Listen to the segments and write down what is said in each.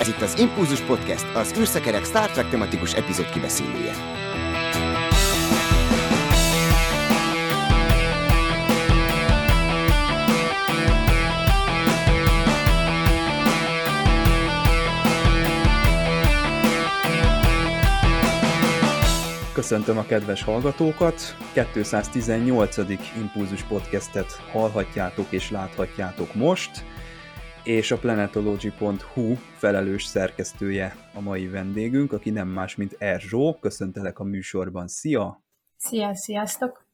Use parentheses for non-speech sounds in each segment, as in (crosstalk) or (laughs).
Ez itt az Impulzus Podcast, az űrszekerek Star Trek tematikus epizód kibeszélője. Köszöntöm a kedves hallgatókat! 218. Impulzus Podcastet hallhatjátok és láthatjátok most és a planetology.hu felelős szerkesztője a mai vendégünk, aki nem más, mint Erzsó. Köszöntelek a műsorban. Szia! Szia, sziasztok!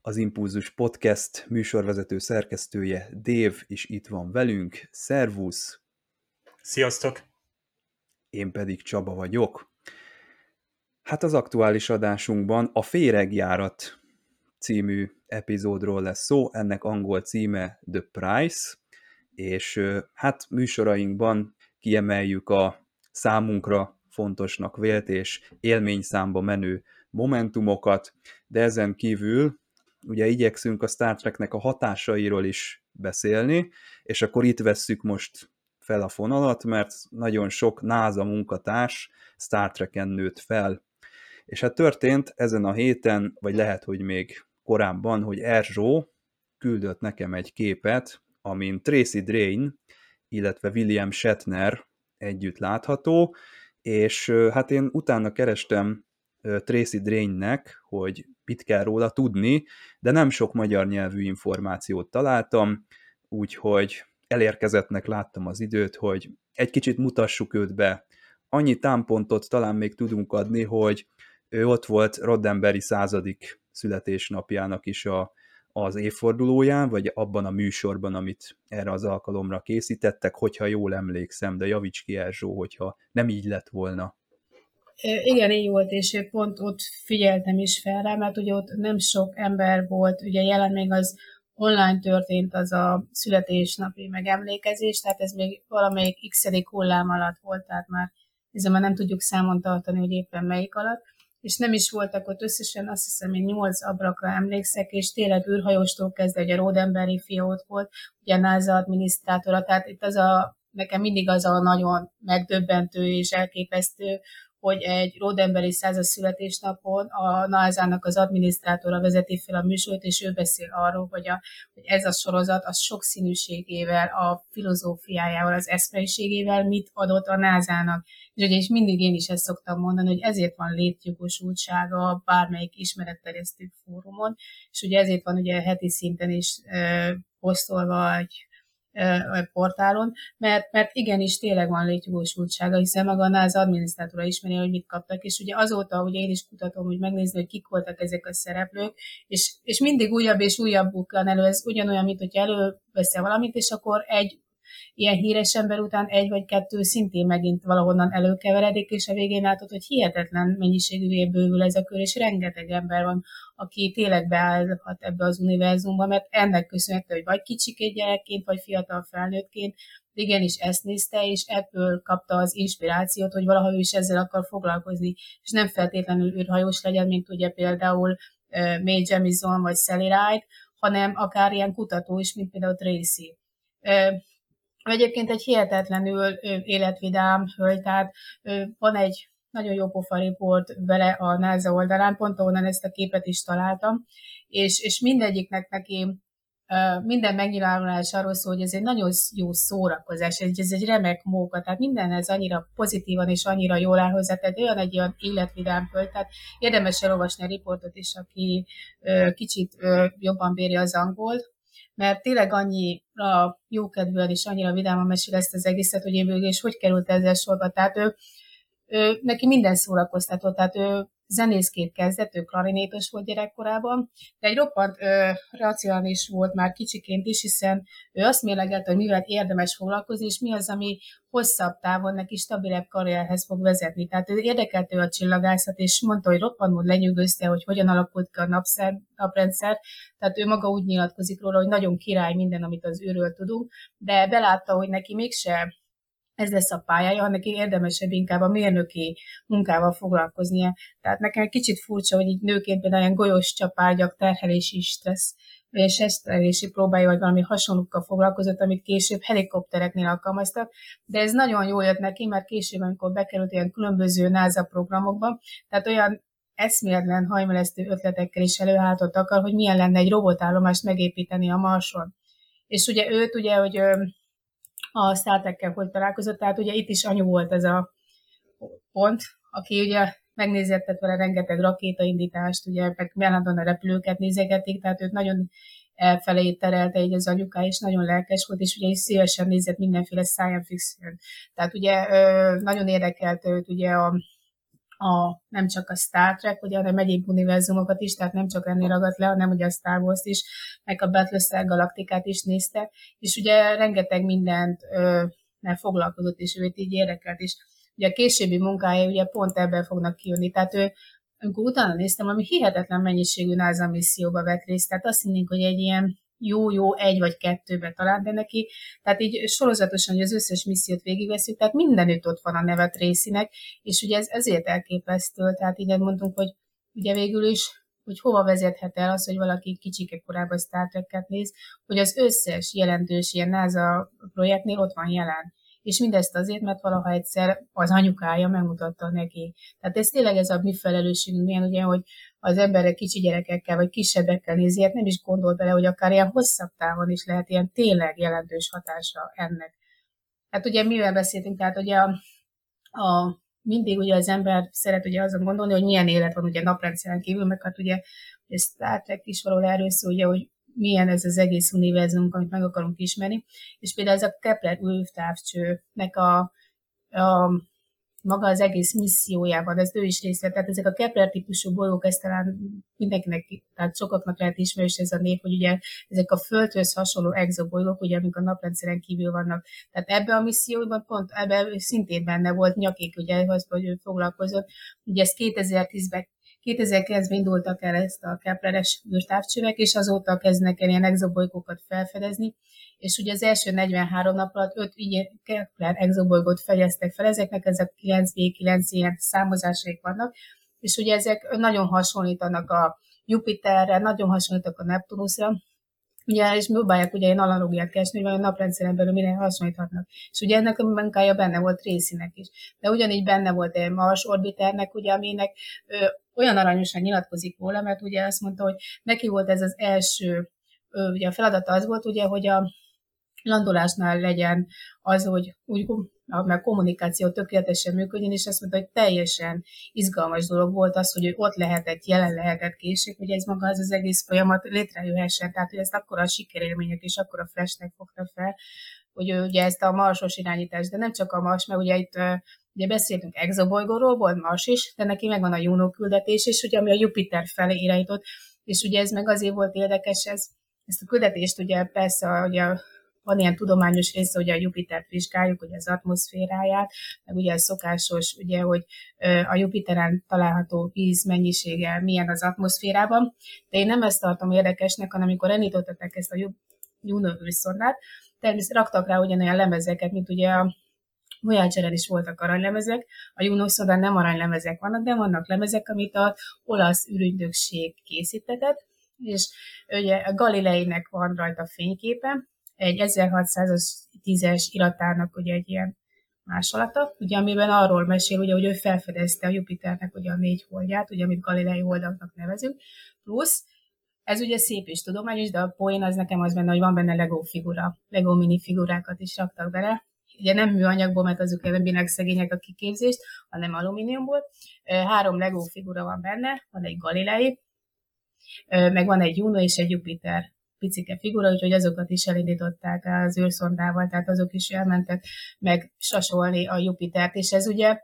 Az Impulzus Podcast műsorvezető szerkesztője Dév is itt van velünk. Szervusz! Sziasztok! Én pedig Csaba vagyok. Hát az aktuális adásunkban a Féregjárat című epizódról lesz szó, ennek angol címe The Price, és hát műsorainkban kiemeljük a számunkra fontosnak vélt és élményszámba menő momentumokat, de ezen kívül ugye igyekszünk a Star Treknek a hatásairól is beszélni, és akkor itt vesszük most fel a fonalat, mert nagyon sok NASA munkatárs Star Trek-en nőtt fel. És hát történt ezen a héten, vagy lehet, hogy még korábban, hogy Erzsó küldött nekem egy képet amin Tracy Drain, illetve William Shatner együtt látható, és hát én utána kerestem Tracy Drainnek, hogy mit kell róla tudni, de nem sok magyar nyelvű információt találtam, úgyhogy elérkezettnek láttam az időt, hogy egy kicsit mutassuk őt be. Annyi támpontot talán még tudunk adni, hogy ő ott volt Roddenberry századik születésnapjának is a az évfordulóján, vagy abban a műsorban, amit erre az alkalomra készítettek, hogyha jól emlékszem, de javíts ki Erzsó, hogyha nem így lett volna. Igen, így volt, és pont ott figyeltem is fel rá, mert ugye ott nem sok ember volt, ugye jelen még az online történt az a születésnapi megemlékezés, tehát ez még valamelyik x hullám alatt volt, tehát már ezzel már nem tudjuk számon tartani, hogy éppen melyik alatt és nem is voltak ott összesen, azt hiszem, hogy nyolc abrakra emlékszek, és tényleg űrhajóstól kezdve, hogy a Rodemberi fia ott volt, ugye a NASA adminisztrátora, tehát itt az a, nekem mindig az a nagyon megdöbbentő és elképesztő, hogy egy Rodemberi százas születésnapon a NASA-nak az adminisztrátora vezeti fel a műsort, és ő beszél arról, hogy, a, hogy ez a sorozat az sokszínűségével, a filozófiájával, az eszmeiségével mit adott a NASA-nak. És ugye és mindig én is ezt szoktam mondani, hogy ezért van létjogosultsága bármelyik ismeretterjesztő fórumon, és ugye ezért van ugye heti szinten is e, posztolva egy portálon, mert, mert igenis tényleg van létjogosultsága, hiszen maga a NASA adminisztrátora ismeri, hogy mit kaptak, és ugye azóta, hogy én is kutatom, hogy megnézni, hogy kik voltak ezek a szereplők, és, és mindig újabb és újabb bukkan elő, ez ugyanolyan, mint hogy előveszel valamit, és akkor egy ilyen híres ember után egy vagy kettő szintén megint valahonnan előkeveredik, és a végén látod, hogy hihetetlen mennyiségű bővül ez a kör, és rengeteg ember van, aki tényleg beállhat ebbe az univerzumba, mert ennek köszönhető, hogy vagy kicsik gyerekként, vagy fiatal felnőttként, igenis ezt nézte, és ebből kapta az inspirációt, hogy valaha ő is ezzel akar foglalkozni, és nem feltétlenül űrhajós legyen, mint ugye például May Jemison vagy Sally Ride, hanem akár ilyen kutató is, mint például Tracy. Egyébként egy hihetetlenül életvidám hölgy, tehát van egy nagyon jó pofa riport vele a NASA oldalán, pont ahonnan ezt a képet is találtam, és, és mindegyiknek neki minden megnyilvánulás arról szól, hogy ez egy nagyon jó szórakozás, ez egy remek móka, tehát mindenhez annyira pozitívan és annyira jól áll hozzá, tehát olyan egy olyan életvidám föl, tehát érdemes elolvasni a riportot is, aki kicsit jobban bírja az angolt, mert tényleg annyira jókedvűen és annyira vidáman mesél ezt az egészet, hogy én végül és hogy került ezzel sorba. Tehát ő, ő, neki minden szórakoztató, tehát ő zenészként kezdett, ő klarinétos volt gyerekkorában, de egy roppant ö, racionális volt már kicsiként is, hiszen ő azt mélegelte, hogy mivel érdemes foglalkozni, és mi az, ami hosszabb távon neki stabilebb karrierhez fog vezetni. Tehát ő érdekelte a csillagászat, és mondta, hogy roppant lenyűgözte, hogy hogyan alakult ki a napszer, naprendszer. Tehát ő maga úgy nyilatkozik róla, hogy nagyon király minden, amit az őről tudunk, de belátta, hogy neki mégse ez lesz a pályája, neki érdemesebb inkább a mérnöki munkával foglalkoznia. Tehát nekem egy kicsit furcsa, hogy így nőként például ilyen golyós csapárgyak, terhelési stressz, és esztelési próbálja, vagy valami hasonlókkal foglalkozott, amit később helikoptereknél alkalmaztak, de ez nagyon jól jött neki, mert később, amikor bekerült ilyen különböző NASA programokba, tehát olyan eszméletlen hajmelesztő ötletekkel is előálltott akar, hogy milyen lenne egy robotállomást megépíteni a Marson. És ugye őt ugye, hogy a Star hogy találkozott, tehát ugye itt is anyu volt ez a pont, aki ugye megnézett vele rengeteg rakétaindítást, ugye meg mellandon a repülőket nézegették, tehát őt nagyon elfelé terelte így az anyuká, és nagyon lelkes volt, és ugye is szívesen nézett mindenféle science fiction. Tehát ugye nagyon érdekelt őt ugye a, a, nem csak a Star Trek, ugye, hanem egyéb univerzumokat is, tehát nem csak ennél ragadt le, hanem ugye a Star Wars is, meg a Battlestar Galaktikát is nézte, és ugye rengeteg mindent ö, foglalkozott, és őt így érdekelt, és ugye a későbbi munkája ugye pont ebben fognak kijönni, tehát ő amikor utána néztem, ami hihetetlen mennyiségű NASA misszióba vett részt, tehát azt hinnénk, hogy egy ilyen jó-jó egy vagy kettőbe talán, de neki, tehát így sorozatosan, hogy az összes missziót végigveszünk, tehát mindenütt ott van a nevet részinek, és ugye ez ezért elképesztő, tehát így mondtunk, hogy ugye végül is hogy hova vezethet el az, hogy valaki kicsike korábban Star Trek-et néz, hogy az összes jelentős ilyen NASA projektnél ott van jelen és mindezt azért, mert valaha egyszer az anyukája megmutatta neki. Tehát ez tényleg ez a mi felelősségünk, milyen ugye, hogy az emberek kicsi gyerekekkel vagy kisebbekkel nézi, hát nem is gondol bele, hogy akár ilyen hosszabb távon is lehet ilyen tényleg jelentős hatása ennek. Hát ugye mivel beszéltünk, tehát ugye a, a mindig ugye az ember szeret ugye azon gondolni, hogy milyen élet van ugye naprendszeren kívül, meg hát ugye ez Star Trek is való erről szól, ugye, hogy milyen ez az egész univerzum, amit meg akarunk ismerni. És például ez a Kepler űrtávcsőnek a, a maga az egész missziójában, ez ő is része. Tehát ezek a Kepler típusú bolygók, ez talán mindenkinek, tehát sokaknak lehet ismerős ez a név, hogy ugye ezek a Földhöz hasonló exobolygók, ugye, amik a naprendszeren kívül vannak. Tehát ebbe a misszióban pont, ebbe szintén benne volt nyakik, ugye, az, hogy ő foglalkozott. Ugye ez 2010-ben 2009-ben indultak el ezt a Kepleres űrtávcsövek, és azóta kezdnek el ilyen exobolygókat felfedezni, és ugye az első 43 nap alatt 5 ilyen Kepler exobolygót fegyeztek fel, ezeknek ezek 9B9 ilyen számozásaik vannak, és ugye ezek nagyon hasonlítanak a Jupiterre, nagyon hasonlítanak a Neptunusra, Ugye, és próbálják ugye egy analógiát keresni, hogy a naprendszeren belül mire hasonlíthatnak. És ugye ennek a munkája benne volt részének is. De ugyanígy benne volt egy Mars orbiternek, ugye, aminek ö, olyan aranyosan nyilatkozik róla, mert ugye azt mondta, hogy neki volt ez az első, ö, ugye a feladata az volt, ugye, hogy a landolásnál legyen az, hogy úgy a kommunikáció tökéletesen működjön, és azt mondta, hogy teljesen izgalmas dolog volt az, hogy ott lehetett, jelen lehetett később, hogy ez maga az az egész folyamat létrejöhessen, tehát hogy ezt akkor a sikerélmények és akkor a flashnek fogta fel, hogy ő ugye ezt a marsos irányítást, de nem csak a mars, mert ugye itt ugye beszéltünk exobolygóról, volt mars is, de neki megvan a Juno küldetés is, ugye, ami a Jupiter felé irányított, és ugye ez meg azért volt érdekes, ez, ezt a küldetést ugye persze ugye van ilyen tudományos része, hogy a Jupitert vizsgáljuk, ugye az atmoszféráját, meg ugye a szokásos, ugye, hogy a Jupiteren található víz mennyisége milyen az atmoszférában, de én nem ezt tartom érdekesnek, hanem amikor elindították ezt a Juno űrszondát, természetesen raktak rá ugyanolyan lemezeket, mint ugye a voyager is voltak aranylemezek, a Juno szondán nem aranylemezek vannak, de vannak lemezek, amit a olasz ürügynökség készítetett, és ugye a Galileinek van rajta fényképe, egy 1610-es iratának ugye egy ilyen másolata, ugye, amiben arról mesél, ugye, hogy ő felfedezte a Jupiternek ugye a négy holdját, ugye, amit Galilei holdaknak nevezünk, plusz ez ugye szép és tudományos, de a poén az nekem az benne, hogy van benne Lego figura, Lego mini figurákat is raktak bele, ugye nem műanyagból, mert azok ebbenek szegények a kiképzést, hanem alumíniumból. Három Lego figura van benne, van egy Galilei, meg van egy Juno és egy Jupiter picike figura, úgyhogy azokat is elindították az űrszondával, tehát azok is elmentek meg sasolni a Jupitert, és ez ugye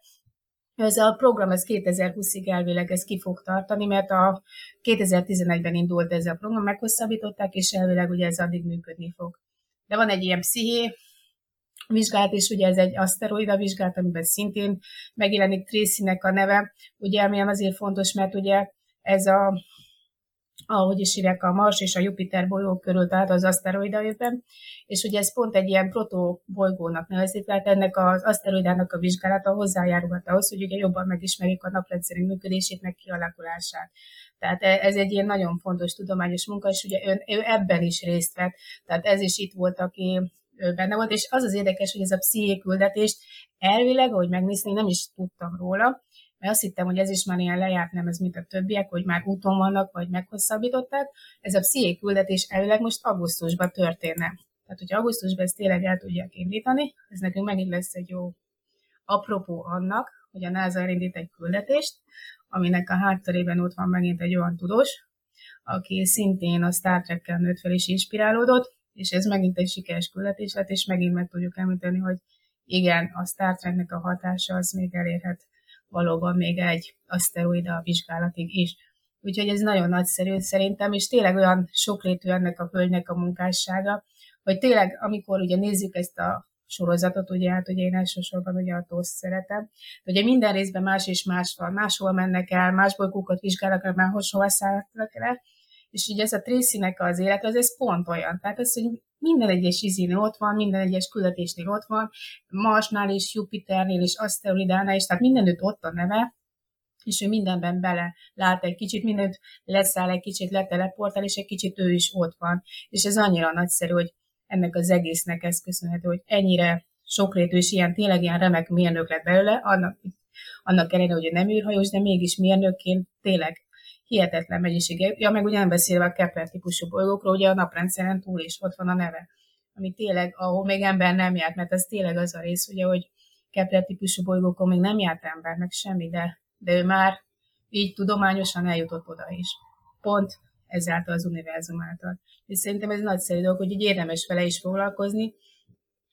ez a program ez 2020-ig elvileg ez ki fog tartani, mert a 2011-ben indult ez a program, meghosszabbították, és elvileg ugye ez addig működni fog. De van egy ilyen psziché vizsgálat, és ugye ez egy aszteroida vizsgálat, amiben szintén megjelenik Tracy-nek a neve, ugye, ami azért fontos, mert ugye ez a ahogy is hívják, a Mars és a Jupiter bolygók körül, tehát az aszteroidaiben, és ugye ez pont egy ilyen protobolygónak nevezik, tehát ennek az aszteroidának a vizsgálata hozzájárulhat ahhoz, hogy ugye jobban megismerjük a naprendszerünk működését, meg kialakulását. Tehát e, ez egy ilyen nagyon fontos tudományos munka, és ugye ő, ő ebben is részt vett, tehát ez is itt volt, aki benne volt, és az az érdekes, hogy ez a psziché küldetést elvileg, ahogy megnézni, nem is tudtam róla, mert azt hittem, hogy ez is már ilyen lejárt nem ez, mint a többiek, hogy már úton vannak, vagy meghosszabbították. Ez a psziché küldetés elvileg most augusztusban történne. Tehát, hogy augusztusban ezt tényleg el tudják indítani, ez nekünk megint lesz egy jó apropó annak, hogy a NASA elindít egy küldetést, aminek a hátterében ott van megint egy olyan tudós, aki szintén a Star Trek-kel nőtt fel és inspirálódott, és ez megint egy sikeres küldetés lett, és megint meg tudjuk említeni, hogy igen, a Star Treknek a hatása az még elérhet valóban még egy aszteroida vizsgálatig is. Úgyhogy ez nagyon nagyszerű szerintem, és tényleg olyan sokrétű ennek a hölgynek a munkássága, hogy tényleg, amikor ugye nézzük ezt a sorozatot, ugye hát ugye én elsősorban ugye a TOSZ szeretem, ugye minden részben más és más van, máshol mennek el, más bolygókat vizsgálnak, máshol szállnak le, és ugye ez a tracy az élet, az ez pont olyan. Tehát ez, hogy minden egyes izén ott van, minden egyes küldetésnél ott van, Marsnál is, Jupiternél is, Aszteroidánál is, tehát mindenütt ott a neve, és ő mindenben bele lát egy kicsit, mindent leszáll egy kicsit, leteleportál, és egy kicsit ő is ott van. És ez annyira nagyszerű, hogy ennek az egésznek ez köszönhető, hogy ennyire sokrétű és ilyen tényleg ilyen remek mérnök lett belőle, annak, annak ellenére, hogy nem űrhajós, de mégis mérnökként tényleg hihetetlen mennyisége. Ja, meg ugye nem beszélve a Kepler típusú bolygókról, ugye a naprendszeren túl is ott van a neve, ami tényleg, ahol még ember nem járt, mert ez tényleg az a rész, ugye, hogy Kepler típusú bolygókon még nem járt ember, meg semmi, de, de ő már így tudományosan eljutott oda is. Pont ezáltal az univerzum által. És szerintem ez nagyszerű dolog, hogy így érdemes vele is foglalkozni.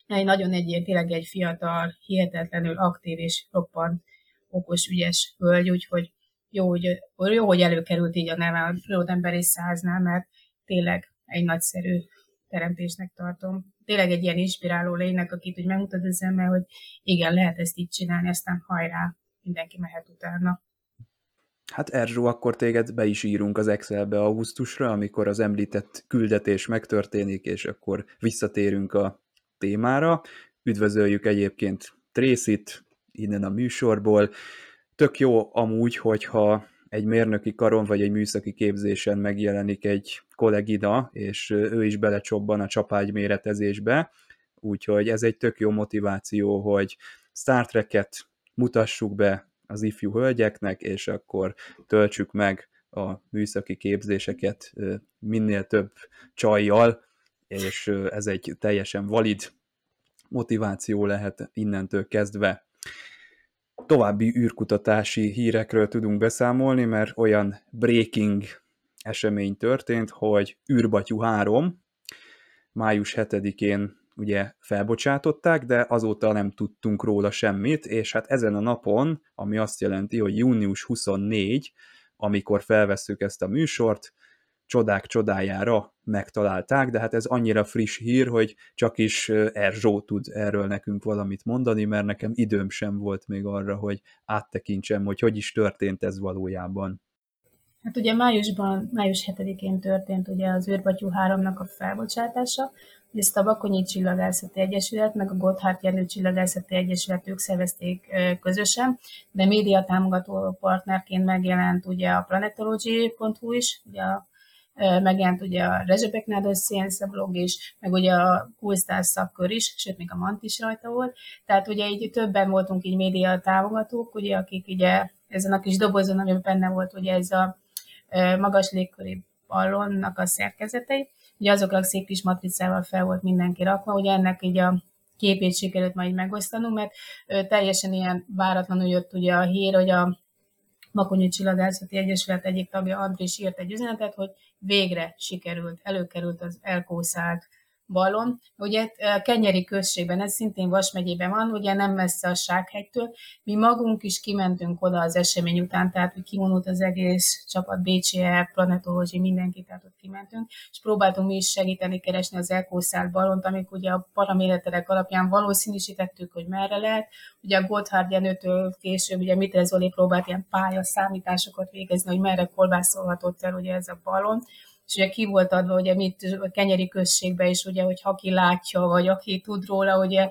Egy nagyon egy tényleg egy fiatal, hihetetlenül aktív és roppant okos, ügyes hölgy, úgyhogy jó, hogy, jó, hogy előkerült így a neve a Rodemberi száznál, mert tényleg egy nagyszerű teremtésnek tartom. Tényleg egy ilyen inspiráló lénynek, akit úgy megmutat az ember, hogy igen, lehet ezt így csinálni, aztán hajrá, mindenki mehet utána. Hát Erzsó, akkor téged be is írunk az Excelbe augusztusra, amikor az említett küldetés megtörténik, és akkor visszatérünk a témára. Üdvözöljük egyébként Trészit innen a műsorból. Tök jó amúgy, hogyha egy mérnöki karon vagy egy műszaki képzésen megjelenik egy kollégida, és ő is belecsobban a csapágy méretezésbe, úgyhogy ez egy tök jó motiváció, hogy Star Trek-et mutassuk be az ifjú hölgyeknek, és akkor töltsük meg a műszaki képzéseket minél több csajjal, és ez egy teljesen valid motiváció lehet innentől kezdve további űrkutatási hírekről tudunk beszámolni, mert olyan breaking esemény történt, hogy űrbatyú 3 május 7-én ugye felbocsátották, de azóta nem tudtunk róla semmit, és hát ezen a napon, ami azt jelenti, hogy június 24, amikor felvesszük ezt a műsort, csodák csodájára megtalálták, de hát ez annyira friss hír, hogy csak is Erzsó tud erről nekünk valamit mondani, mert nekem időm sem volt még arra, hogy áttekintsem, hogy hogy is történt ez valójában. Hát ugye májusban, május 7-én történt ugye az űrbatyú 3-nak a felbocsátása, ezt a Bakonyi Csillagászati Egyesület, meg a Gotthard Jenő Csillagászati Egyesület ők szervezték közösen, de média támogató partnerként megjelent ugye a planetology.hu is, ugye a megjelent ugye a Rezsebek Nádos Science blog is, meg ugye a Coolstars szakkör is, sőt, még a Mant is rajta volt. Tehát ugye így többen voltunk így média támogatók, ugye, akik ugye ezen a kis dobozon, amiben benne volt ugye ez a magas légköri ballonnak a szerkezetei, ugye azokra szép kis matricával fel volt mindenki rakva, ugye ennek így a képét sikerült majd megosztanunk, mert teljesen ilyen váratlanul jött ugye a hír, hogy a Makonyi Csillagászati Egyesület egyik tagja Andris írt egy üzenetet, hogy végre sikerült, előkerült az elkószált ballon. Ugye Kenyeri községben, ez szintén Vas megyében van, ugye nem messze a Sághegytől. Mi magunk is kimentünk oda az esemény után, tehát hogy kivonult az egész csapat, BCE, Planetology, mindenki, tehát ott kimentünk, és próbáltunk mi is segíteni, keresni az elkószált ballont, amik ugye a paraméterek alapján valószínűsítettük, hogy merre lehet. Ugye a Gotthard Jenőtől később, ugye Mitre Zoli próbált ilyen pálya számításokat végezni, hogy merre kolbászolhatott el ugye ez a ballon és ugye ki volt adva, ugye mit a kenyeri községbe is, ugye, hogy aki látja, vagy aki tud róla, ugye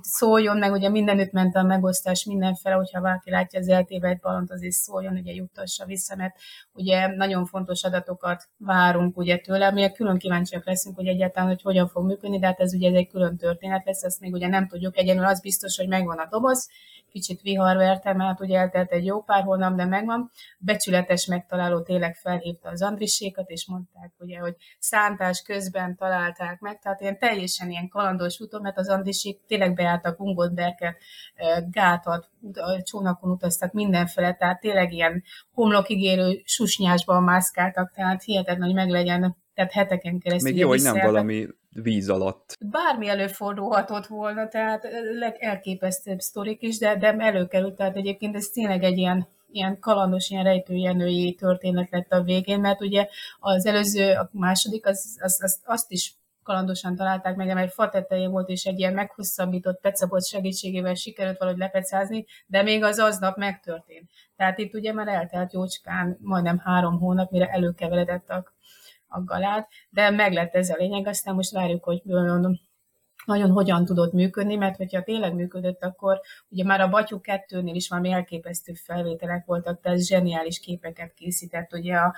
szóljon meg, ugye mindenütt ment a megosztás mindenfele, hogyha valaki látja az eltévedt balont, azért szóljon, ugye juttassa vissza, mert ugye nagyon fontos adatokat várunk ugye tőle, mi külön kíváncsiak leszünk, hogy egyáltalán, hogy hogyan fog működni, de hát ez ugye ez egy külön történet lesz, ezt még ugye nem tudjuk, egyenlő az biztos, hogy megvan a doboz, kicsit verte, mert ugye eltelt egy jó pár hónap, de megvan. Becsületes megtaláló tényleg felhívta az Andrisékat, és mondták, ugye, hogy szántás közben találták meg, tehát ilyen teljesen ilyen kalandos úton, mert az Andrisék tényleg beálltak Ungodberket, gátat, csónakon utaztak mindenfele, tehát tényleg ilyen homlokigérő susnyásban mászkáltak, tehát hihetetlen, hogy meglegyen tehát heteken keresztül. Még jó, hogy nem valami víz alatt. Bármi előfordulhatott volna, tehát elképesztőbb sztorik is, de, de előkerült, tehát egyébként ez tényleg egy ilyen ilyen kalandos, ilyen rejtőjenői történet lett a végén, mert ugye az előző, a második, az, az, az, azt is kalandosan találták meg, mert fa tetején volt, és egy ilyen meghosszabbított pecabot segítségével sikerült valahogy lepecázni, de még az aznap megtörtént. Tehát itt ugye már eltelt jócskán majdnem három hónap, mire előkeveredett a a galát, de meg lett ez a lényeg, aztán most várjuk, hogy nagyon hogyan tudott működni, mert hogyha tényleg működött, akkor ugye már a Batyú 2-nél is valami elképesztő felvételek voltak, tehát zseniális képeket készített ugye a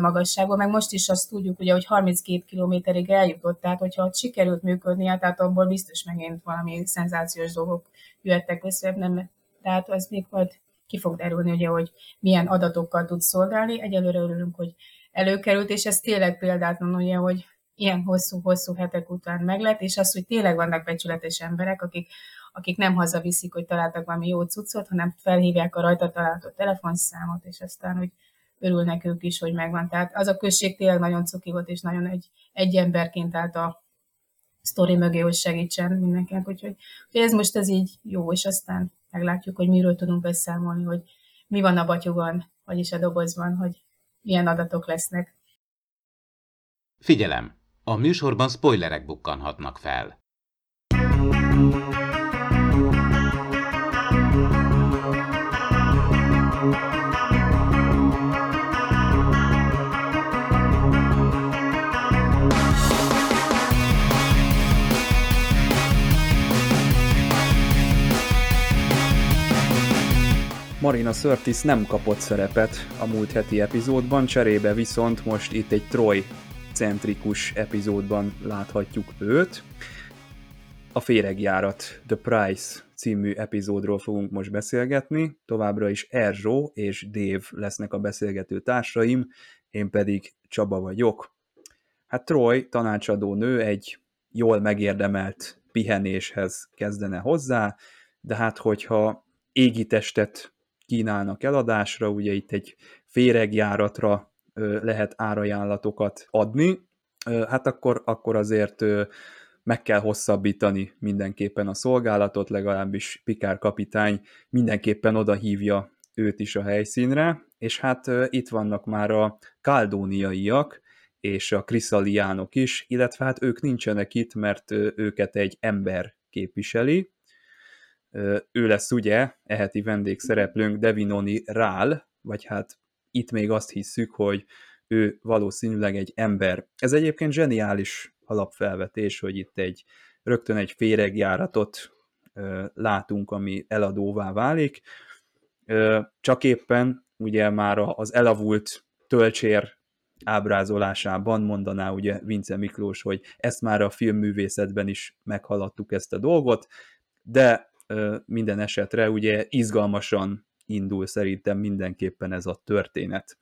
magasságban, meg most is azt tudjuk, ugye, hogy 32 kilométerig eljutott, tehát hogyha ott sikerült működnie, tehát abból biztos megint valami szenzációs dolgok jöttek össze, nem, tehát az még majd ki fog derülni, ugye, hogy milyen adatokkal tud szolgálni. Egyelőre örülünk, hogy előkerült, és ez tényleg példátlan, ugye, hogy ilyen hosszú-hosszú hetek után meglett, és az, hogy tényleg vannak becsületes emberek, akik, akik nem hazaviszik, hogy találtak valami jó cuccot, hanem felhívják a rajta található telefonszámot, és aztán, hogy örülnek ők is, hogy megvan. Tehát az a község tényleg nagyon cuki volt, és nagyon egy, egy emberként állt a sztori mögé, hogy segítsen mindenkinek. Úgyhogy hogy ez most ez így jó, és aztán meglátjuk, hogy miről tudunk beszámolni, hogy mi van a batyuban, vagyis a dobozban, hogy milyen adatok lesznek. Figyelem! A műsorban spoilerek bukkanhatnak fel. Marina Sörtis nem kapott szerepet a múlt heti epizódban, cserébe viszont most itt egy Troy centrikus epizódban láthatjuk őt. A féregjárat The Price című epizódról fogunk most beszélgetni, továbbra is Erzsó és Dave lesznek a beszélgető társaim, én pedig Csaba vagyok. Hát Troy, tanácsadó nő, egy jól megérdemelt pihenéshez kezdene hozzá, de hát hogyha égitestet kínálnak eladásra, ugye itt egy féregjáratra lehet árajánlatokat adni, hát akkor, akkor azért meg kell hosszabbítani mindenképpen a szolgálatot, legalábbis Pikár kapitány mindenképpen oda hívja őt is a helyszínre, és hát itt vannak már a kaldóniaiak, és a kriszaliánok is, illetve hát ők nincsenek itt, mert őket egy ember képviseli, ő lesz ugye, eheti vendégszereplőnk Devinoni Rál, vagy hát itt még azt hisszük, hogy ő valószínűleg egy ember. Ez egyébként zseniális alapfelvetés, hogy itt egy rögtön egy féregjáratot ö, látunk, ami eladóvá válik. Ö, csak éppen ugye már az elavult tölcsér ábrázolásában mondaná ugye Vince Miklós, hogy ezt már a filmművészetben is meghaladtuk ezt a dolgot, de minden esetre ugye izgalmasan indul szerintem mindenképpen ez a történet.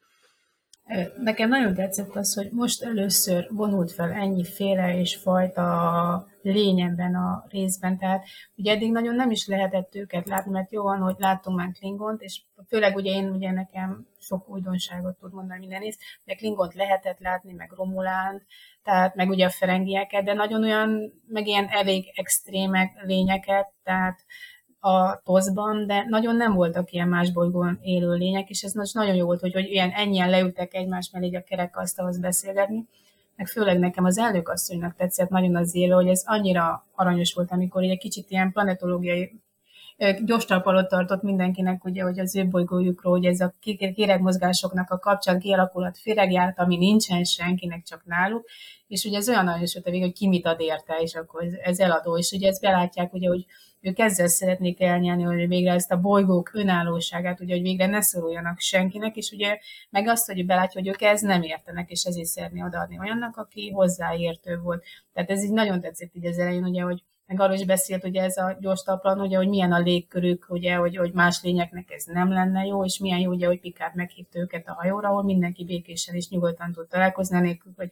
Nekem nagyon tetszett az, hogy most először vonult fel ennyi féle és fajta lény ebben a részben, tehát ugye eddig nagyon nem is lehetett őket látni, mert jó van, hogy láttunk már Klingont, és főleg ugye én ugye nekem sok újdonságot tud mondani minden rész, de Klingont lehetett látni, meg Romulánt, tehát meg ugye a ferengieket, de nagyon olyan, meg ilyen elég extrémek lényeket, tehát a toszban, de nagyon nem voltak ilyen más bolygón élő lények, és ez most nagyon jó volt, hogy, hogy ilyen ennyien leültek egymás mellé a kerekasztalhoz beszélgetni, meg főleg nekem az asszonynak tetszett nagyon az élő, hogy ez annyira aranyos volt, amikor egy kicsit ilyen planetológiai gyors talpalot tartott mindenkinek, ugye, hogy az ő bolygójukról, hogy ez a kéregmozgásoknak a kapcsán kialakulhat féregjárt, ami nincsen senkinek, csak náluk, és ugye ez olyan nagyon a hogy ki mit ad érte, és akkor ez, ez eladó, és ugye ezt belátják, ugye, hogy ők ezzel szeretnék elnyelni, hogy végre ezt a bolygók önállóságát, ugye, hogy végre ne szoruljanak senkinek, és ugye meg azt, hogy belátja, hogy ők ez nem értenek, és ezért szeretné odaadni olyannak, aki hozzáértő volt. Tehát ez így nagyon tetszett így az elején, ugye, hogy meg arról is beszélt, ugye ez a gyors taplan, ugye, hogy milyen a légkörük, ugye, hogy, hogy más lényeknek ez nem lenne jó, és milyen jó, ugye, hogy Pikát meghívta őket a hajóra, ahol mindenki békésen és nyugodtan tud találkozni, nélkül, hogy,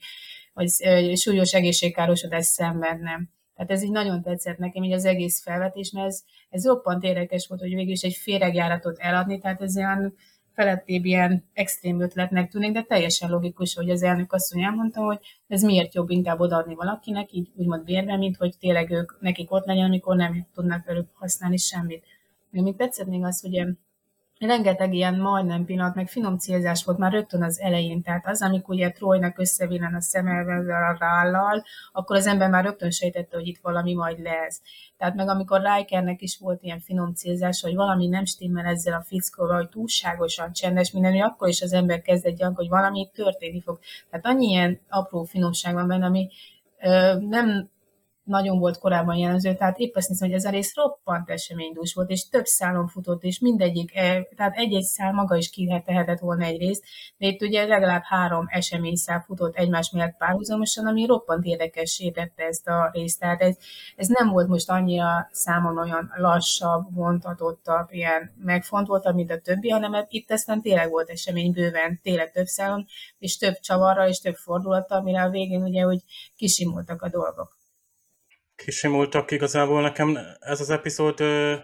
hogy súlyos egészségkárosodást szenvedne. Tehát ez így nagyon tetszett nekem, így az egész felvetés, mert ez, ez roppant érdekes volt, hogy végül is egy féregjáratot eladni, tehát ez olyan felettébb ilyen extrém ötletnek tűnik, de teljesen logikus, hogy az elnök asszony elmondta, hogy ez miért jobb inkább odaadni valakinek, így úgymond bérve, mint hogy tényleg ők nekik ott legyen, amikor nem tudnak velük használni semmit. Még tetszett még az, hogy rengeteg ilyen majdnem pillanat, meg finom célzás volt már rögtön az elején. Tehát az, amikor ugye Trojnak összevillen a szemelvel a rállal, akkor az ember már rögtön sejtette, hogy itt valami majd lesz. Tehát meg amikor Rikernek is volt ilyen finom célzás, hogy valami nem stimmel ezzel a fickóval, hogy túlságosan csendes minden, akkor is az ember kezd egy hogy valami történni fog. Tehát annyi ilyen apró finomság van benne, ami ö, nem nagyon volt korábban jelenző, tehát épp azt hiszem, hogy ez a rész roppant eseménydús volt, és több szálon futott, és mindegyik, e, tehát egy-egy szál maga is kihetehetett volna egy részt, de itt ugye legalább három eseményszál futott egymás mellett párhuzamosan, ami roppant érdekessé tette ezt a részt. Tehát ez, ez nem volt most annyira számon olyan lassabb, vontatottabb, ilyen megfontoltabb, mint a többi, hanem itt aztán tényleg volt esemény bőven, tényleg több szálon, és több csavarra, és több fordulattal, amire a végén ugye, hogy kisimultak a dolgok kisimultak igazából nekem ez az epizód ö,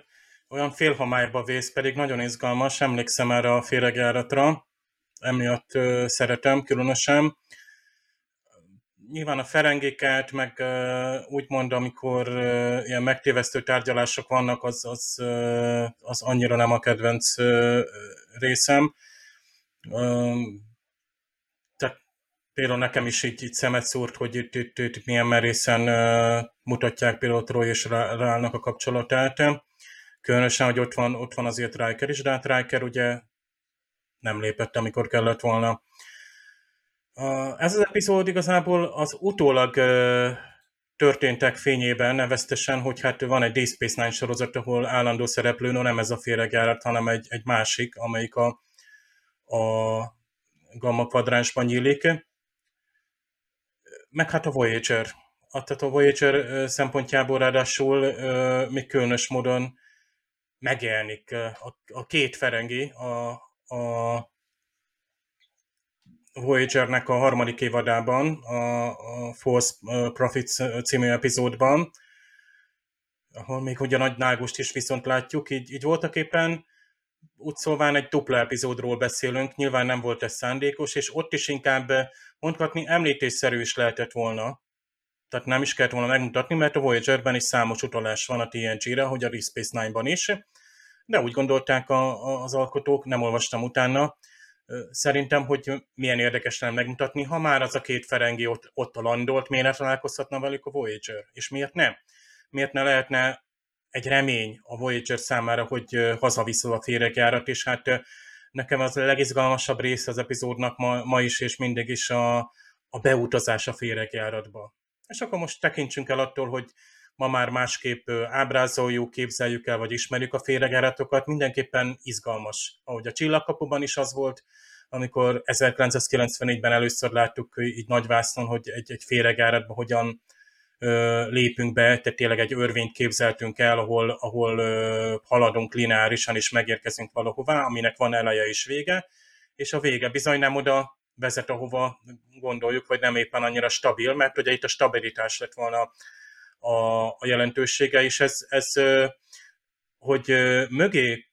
olyan félhomályba vész, pedig nagyon izgalmas, emlékszem erre a féregjáratra, emiatt ö, szeretem különösen. Nyilván a ferengéket, meg ö, úgymond, amikor ö, ilyen megtévesztő tárgyalások vannak, az, az, ö, az annyira nem a kedvenc ö, részem. Ö, például nekem is így, így szemet szúrt, hogy itt, itt, itt milyen merészen uh, mutatják például Troy és Rálnak a kapcsolatát. Különösen, hogy ott van, ott van azért Riker is, de hát Riker ugye nem lépett, amikor kellett volna. Uh, ez az epizód igazából az utólag uh, történtek fényében neveztesen, hogy hát van egy Deep Space Nine sorozat, ahol állandó szereplő, no nem ez a féregjárat, hanem egy, egy másik, amelyik a, a gamma kvadránsban nyílik meg hát a Voyager. Tehát a Voyager szempontjából ráadásul még különös módon megjelenik a, a két ferengi, a, a Voyager-nek a harmadik évadában, a, a False Profits című epizódban, ahol még ugye nagy nágust is viszont látjuk, így, így voltak éppen úgy szóván egy dupla epizódról beszélünk, nyilván nem volt ez szándékos, és ott is inkább mondhatni említésszerű is lehetett volna. Tehát nem is kellett volna megmutatni, mert a Voyager-ben is számos utalás van a TNG-re, hogy a Deep Space Nine-ban is, de úgy gondolták a, a, az alkotók, nem olvastam utána, szerintem, hogy milyen érdekes lenne megmutatni, ha már az a két ferengi ott, ott a landolt, miért ne találkozhatna velük a Voyager? És miért nem? Miért ne lehetne egy remény a Voyager számára, hogy hazaviszol a féregjárat, és hát nekem az a legizgalmasabb része az epizódnak ma, ma is, és mindig is a, a beutazás a féregjáratba. És akkor most tekintsünk el attól, hogy ma már másképp ábrázoljuk, képzeljük el, vagy ismerjük a féregjáratokat, mindenképpen izgalmas. Ahogy a Csillagkapuban is az volt, amikor 1994-ben először láttuk így nagyvásznon, hogy egy, egy féregjáratban hogyan lépünk be, tehát tényleg egy örvényt képzeltünk el, ahol, ahol haladunk lineárisan és megérkezünk valahová, aminek van eleje és vége, és a vége bizony nem oda, vezet, ahova gondoljuk, vagy nem éppen annyira stabil, mert ugye itt a stabilitás lett volna a, a jelentősége, és ez, ez hogy mögé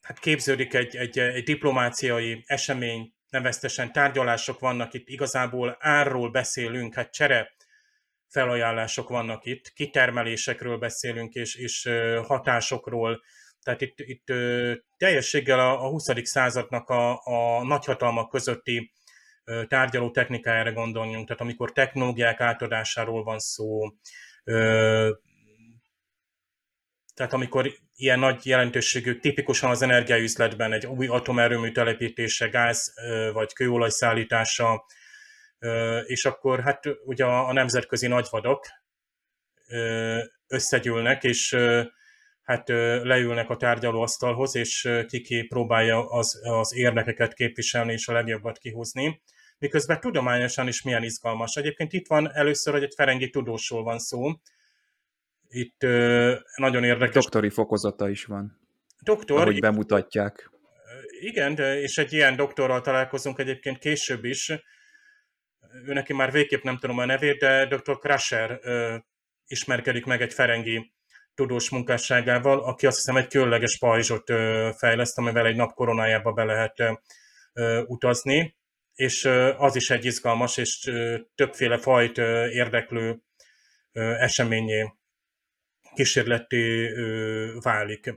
hát képződik egy, egy, egy diplomáciai esemény, neveztesen tárgyalások vannak itt, igazából árról beszélünk, hát csere felajánlások vannak itt, kitermelésekről beszélünk, és, és hatásokról, tehát itt, itt teljességgel a, a 20. századnak a, a nagyhatalmak közötti tárgyaló technikájára gondoljunk, tehát amikor technológiák átadásáról van szó, tehát amikor ilyen nagy jelentőségű, tipikusan az energiaüzletben egy új atomerőmű telepítése, gáz vagy kőolaj szállítása, és akkor hát ugye a nemzetközi nagyvadok összegyűlnek, és hát leülnek a tárgyalóasztalhoz, és kiki próbálja az, az érdekeket képviselni és a legjobbat kihúzni. Miközben tudományosan is milyen izgalmas. Egyébként itt van először, hogy egy ferengi tudósról van szó. Itt nagyon érdekes. Doktori fokozata is van. Doktor. Ahogy bemutatják. Igen, de, és egy ilyen doktorral találkozunk egyébként később is. Ő neki már végképp nem tudom a nevét, de dr. Crusher ismerkedik meg egy ferengi tudós munkásságával, aki azt hiszem egy különleges pajzsot fejleszt, amivel egy nap koronájába be lehet utazni, és az is egy izgalmas és többféle fajt érdeklő eseményé kísérleti válik.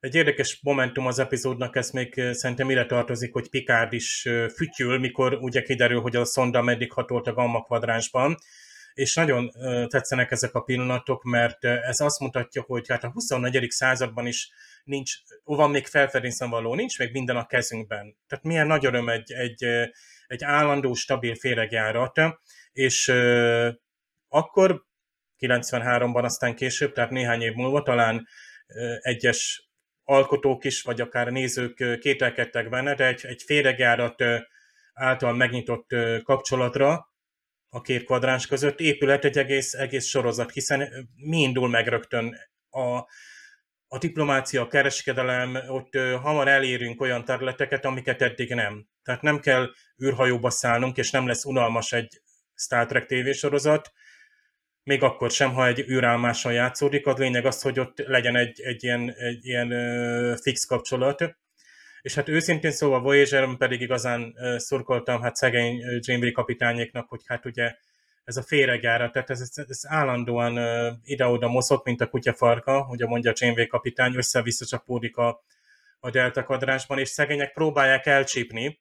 Egy érdekes momentum az epizódnak, ez még szerintem ide tartozik, hogy Picard is fütyül, mikor ugye kiderül, hogy a szonda meddig hatolt a gamma kvadránsban, és nagyon tetszenek ezek a pillanatok, mert ez azt mutatja, hogy hát a 24. században is nincs, van még felfedészen való, nincs még minden a kezünkben. Tehát milyen nagy öröm egy, egy, egy állandó, stabil féregjárat, és akkor 93-ban, aztán később, tehát néhány év múlva talán egyes alkotók is, vagy akár nézők kételkedtek benne, de egy, egy féregjárat által megnyitott kapcsolatra a két kvadráns között épület egy egész, egész sorozat, hiszen mi indul meg rögtön a, a diplomácia, a kereskedelem, ott hamar elérünk olyan területeket, amiket eddig nem. Tehát nem kell űrhajóba szállnunk, és nem lesz unalmas egy Star Trek tévésorozat, még akkor sem, ha egy űrálmáson játszódik, az lényeg az, hogy ott legyen egy, egy ilyen, egy ilyen fix kapcsolat, és hát őszintén szóval voyager pedig igazán szurkoltam hát szegény Janeway kapitányéknak, hogy hát ugye ez a féregára, tehát ez, ez, ez állandóan ide-oda mozog, mint a kutyafarka, ugye mondja Janeway kapitány, össze-vissza csapódik a, a delta kadrásban, és szegények próbálják elcsípni,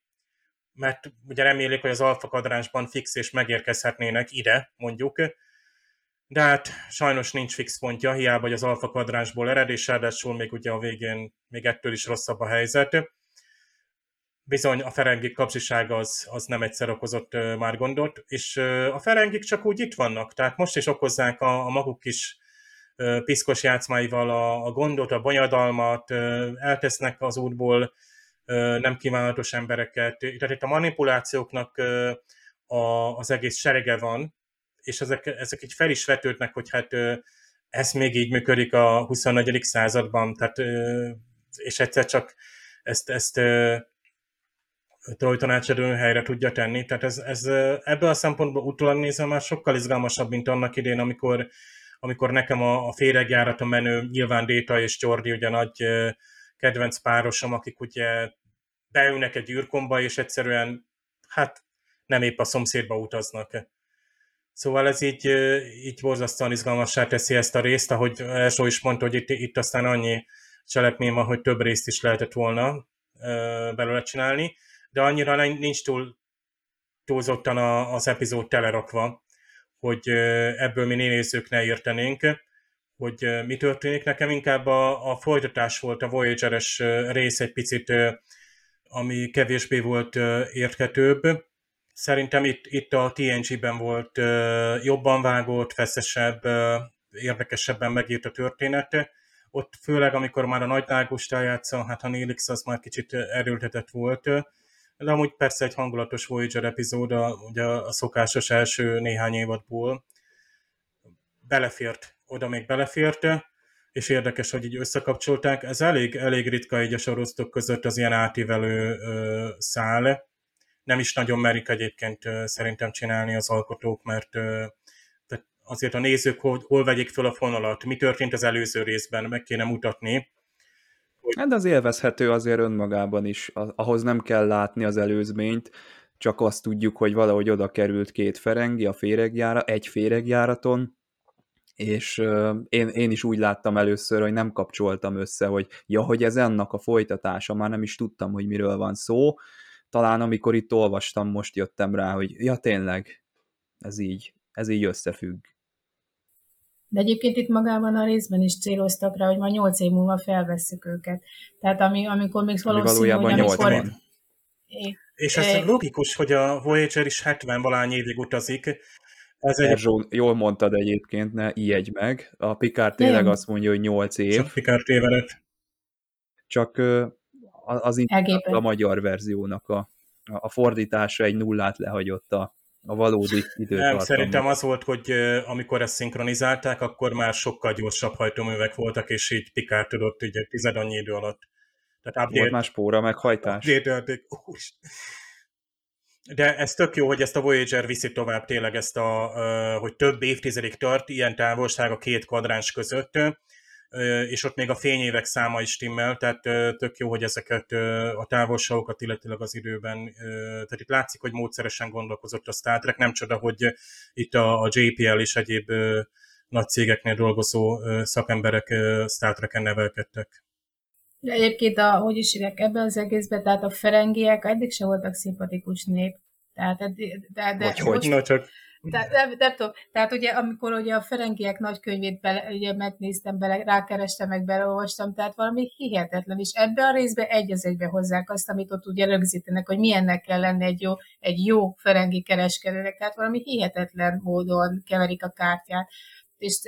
mert ugye remélik, hogy az alfa kadránsban fix és megérkezhetnének ide, mondjuk, de hát sajnos nincs fix pontja, hiába, hogy az alfa kvadránsból ered, és ráadásul még ugye a végén még ettől is rosszabb a helyzet. Bizony a Ferengik kapcsiság az, az nem egyszer okozott már gondot, és a Ferengik csak úgy itt vannak, tehát most is okozzák a, a maguk kis piszkos játszmáival a, a gondot, a bonyadalmat, eltesznek az útból nem kívánatos embereket. Tehát itt a manipulációknak az egész serege van, és ezek, ezek így fel is vetődnek, hogy hát ez még így működik a 24. században, tehát, és egyszer csak ezt, ezt tanácsadó helyre tudja tenni. Tehát ez, ez ebből a szempontból utólag nézve már sokkal izgalmasabb, mint annak idén, amikor, amikor nekem a, a féregjáraton menő nyilván Déta és Jordi ugye nagy kedvenc párosom, akik ugye beülnek egy űrkomba, és egyszerűen hát nem épp a szomszédba utaznak. Szóval ez így, így borzasztóan izgalmassá teszi ezt a részt, ahogy Elsó is mondta, hogy itt, itt aztán annyi cselekmény van, hogy több részt is lehetett volna belőle csinálni, de annyira nincs túl túlzottan az epizód telerakva, hogy ebből mi nézők ne értenénk, hogy mi történik. Nekem inkább a, a folytatás volt, a Voyager-es rész egy picit, ami kevésbé volt érthetőbb, Szerintem itt, itt a TNG-ben volt jobban vágott, feszesebb, érdekesebben megírt a történet. Ott főleg, amikor már a nagy Águst eljátszom, hát a Nélix az már kicsit erőltetett volt. De amúgy persze egy hangulatos Voyager epizód, a, ugye a szokásos első néhány évadból belefért, oda még belefért, és érdekes, hogy így összekapcsolták. Ez elég, elég ritka így a sorosztok között az ilyen átívelő ö, szál. Nem is nagyon merik egyébként szerintem csinálni az alkotók, mert tehát azért a nézők hol, hol vegyék fel a fonalat, mi történt az előző részben, meg kéne mutatni. Hogy... Hát az élvezhető azért önmagában is, ahhoz nem kell látni az előzményt, csak azt tudjuk, hogy valahogy oda került két ferengi a féregjára, egy féregjáraton, és én, én is úgy láttam először, hogy nem kapcsoltam össze, hogy ja, hogy ez ennek a folytatása, már nem is tudtam, hogy miről van szó. Talán amikor itt olvastam, most jöttem rá, hogy ja, tényleg, ez így, ez így összefügg. De egyébként itt magában a részben is céloztak rá, hogy majd 8 év múlva felvesszük őket. Tehát ami, amikor még valószínű, hogy amikor... Van. És ez é. logikus, hogy a Voyager is 70 valány évig utazik, ez egy... Erzsó, jól mondtad egyébként, ne ijedj meg. A Picard tényleg Nem. azt mondja, hogy 8 év. Csak Picard tévedett. Csak az a magyar verziónak a, a fordítása egy nullát lehagyott a, a valódi időtartamban. Nem, szerintem az volt, hogy amikor ezt szinkronizálták, akkor már sokkal gyorsabb hajtóművek voltak, és így Picard tudott ugye tized annyi idő alatt. Tehát update, volt más spóra meghajtás. Update, de ez tök jó, hogy ezt a Voyager viszi tovább tényleg ezt a, hogy több évtizedig tart ilyen távolság a két kvadráns között, és ott még a fényévek száma is timmel, tehát tök jó, hogy ezeket a távolságokat, illetőleg az időben, tehát itt látszik, hogy módszeresen gondolkozott a Star Trek, nem csoda, hogy itt a, a JPL és egyéb nagy cégeknél dolgozó szakemberek Star Trek-en nevelkedtek. De egyébként, a, hogy is írják ebben az egészben, tehát a ferengiek eddig se voltak szimpatikus nép. Tehát, de, de, de, hogy, hogy? No, csak... Tehát, nem, nem tudom, tehát ugye amikor ugye a Ferengiek nagykönyvét bele, ugye megnéztem bele, rákerestem, meg beleolvastam, tehát valami hihetetlen, és ebbe a részbe egy az egybe hozzák azt, amit ott ugye rögzítenek, hogy milyennek kell lenni egy jó, egy jó ferengi kereskedőnek, tehát valami hihetetlen módon keverik a kártyát. És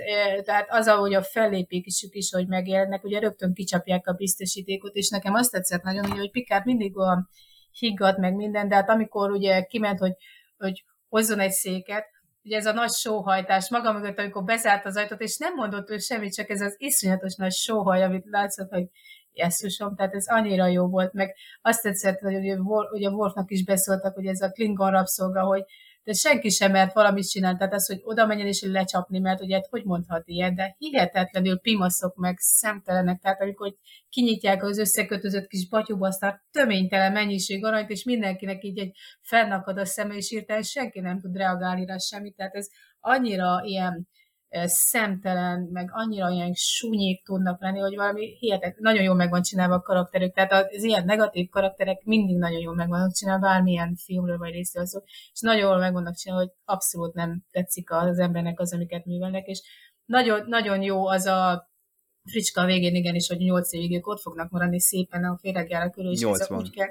tehát az, ahogy a fellépésük is, hogy megjelennek, ugye rögtön kicsapják a biztosítékot, és nekem azt tetszett nagyon, hogy Pikát mindig olyan higgadt meg minden, de hát amikor ugye kiment, hogy, hogy hozzon egy széket, ugye ez a nagy sóhajtás maga mögött, amikor bezárt az ajtót, és nem mondott ő semmit, csak ez az iszonyatos nagy sóhaj, amit látszott, hogy jesszusom, tehát ez annyira jó volt, meg azt tetszett, hogy ugye, ugye Wolfnak is beszóltak, hogy ez a Klingon rabszolga, hogy de senki sem mert valamit csinálni, tehát az, hogy oda menjen és lecsapni, mert ugye hogy mondhat ilyet, de hihetetlenül pimaszok meg szemtelenek, tehát amikor kinyitják az összekötözött kis batyúba, aztán töménytelen mennyiség aranyt, és mindenkinek így egy fennakad a szeme, és írtál, senki nem tud reagálni rá semmit, tehát ez annyira ilyen szemtelen, meg annyira ilyen súnyék tudnak lenni, hogy valami hihetet, nagyon jól meg van csinálva a karakterük. Tehát az ilyen negatív karakterek mindig nagyon jól meg vannak csinálva, bármilyen filmről vagy részről szó, és nagyon jól meg vannak csinálva, hogy abszolút nem tetszik az embernek az, amiket művelnek, és nagyon, nagyon jó az a fricska a végén, igenis, hogy nyolc évig ők ott fognak maradni szépen a féregjára körül, és ez úgy kell,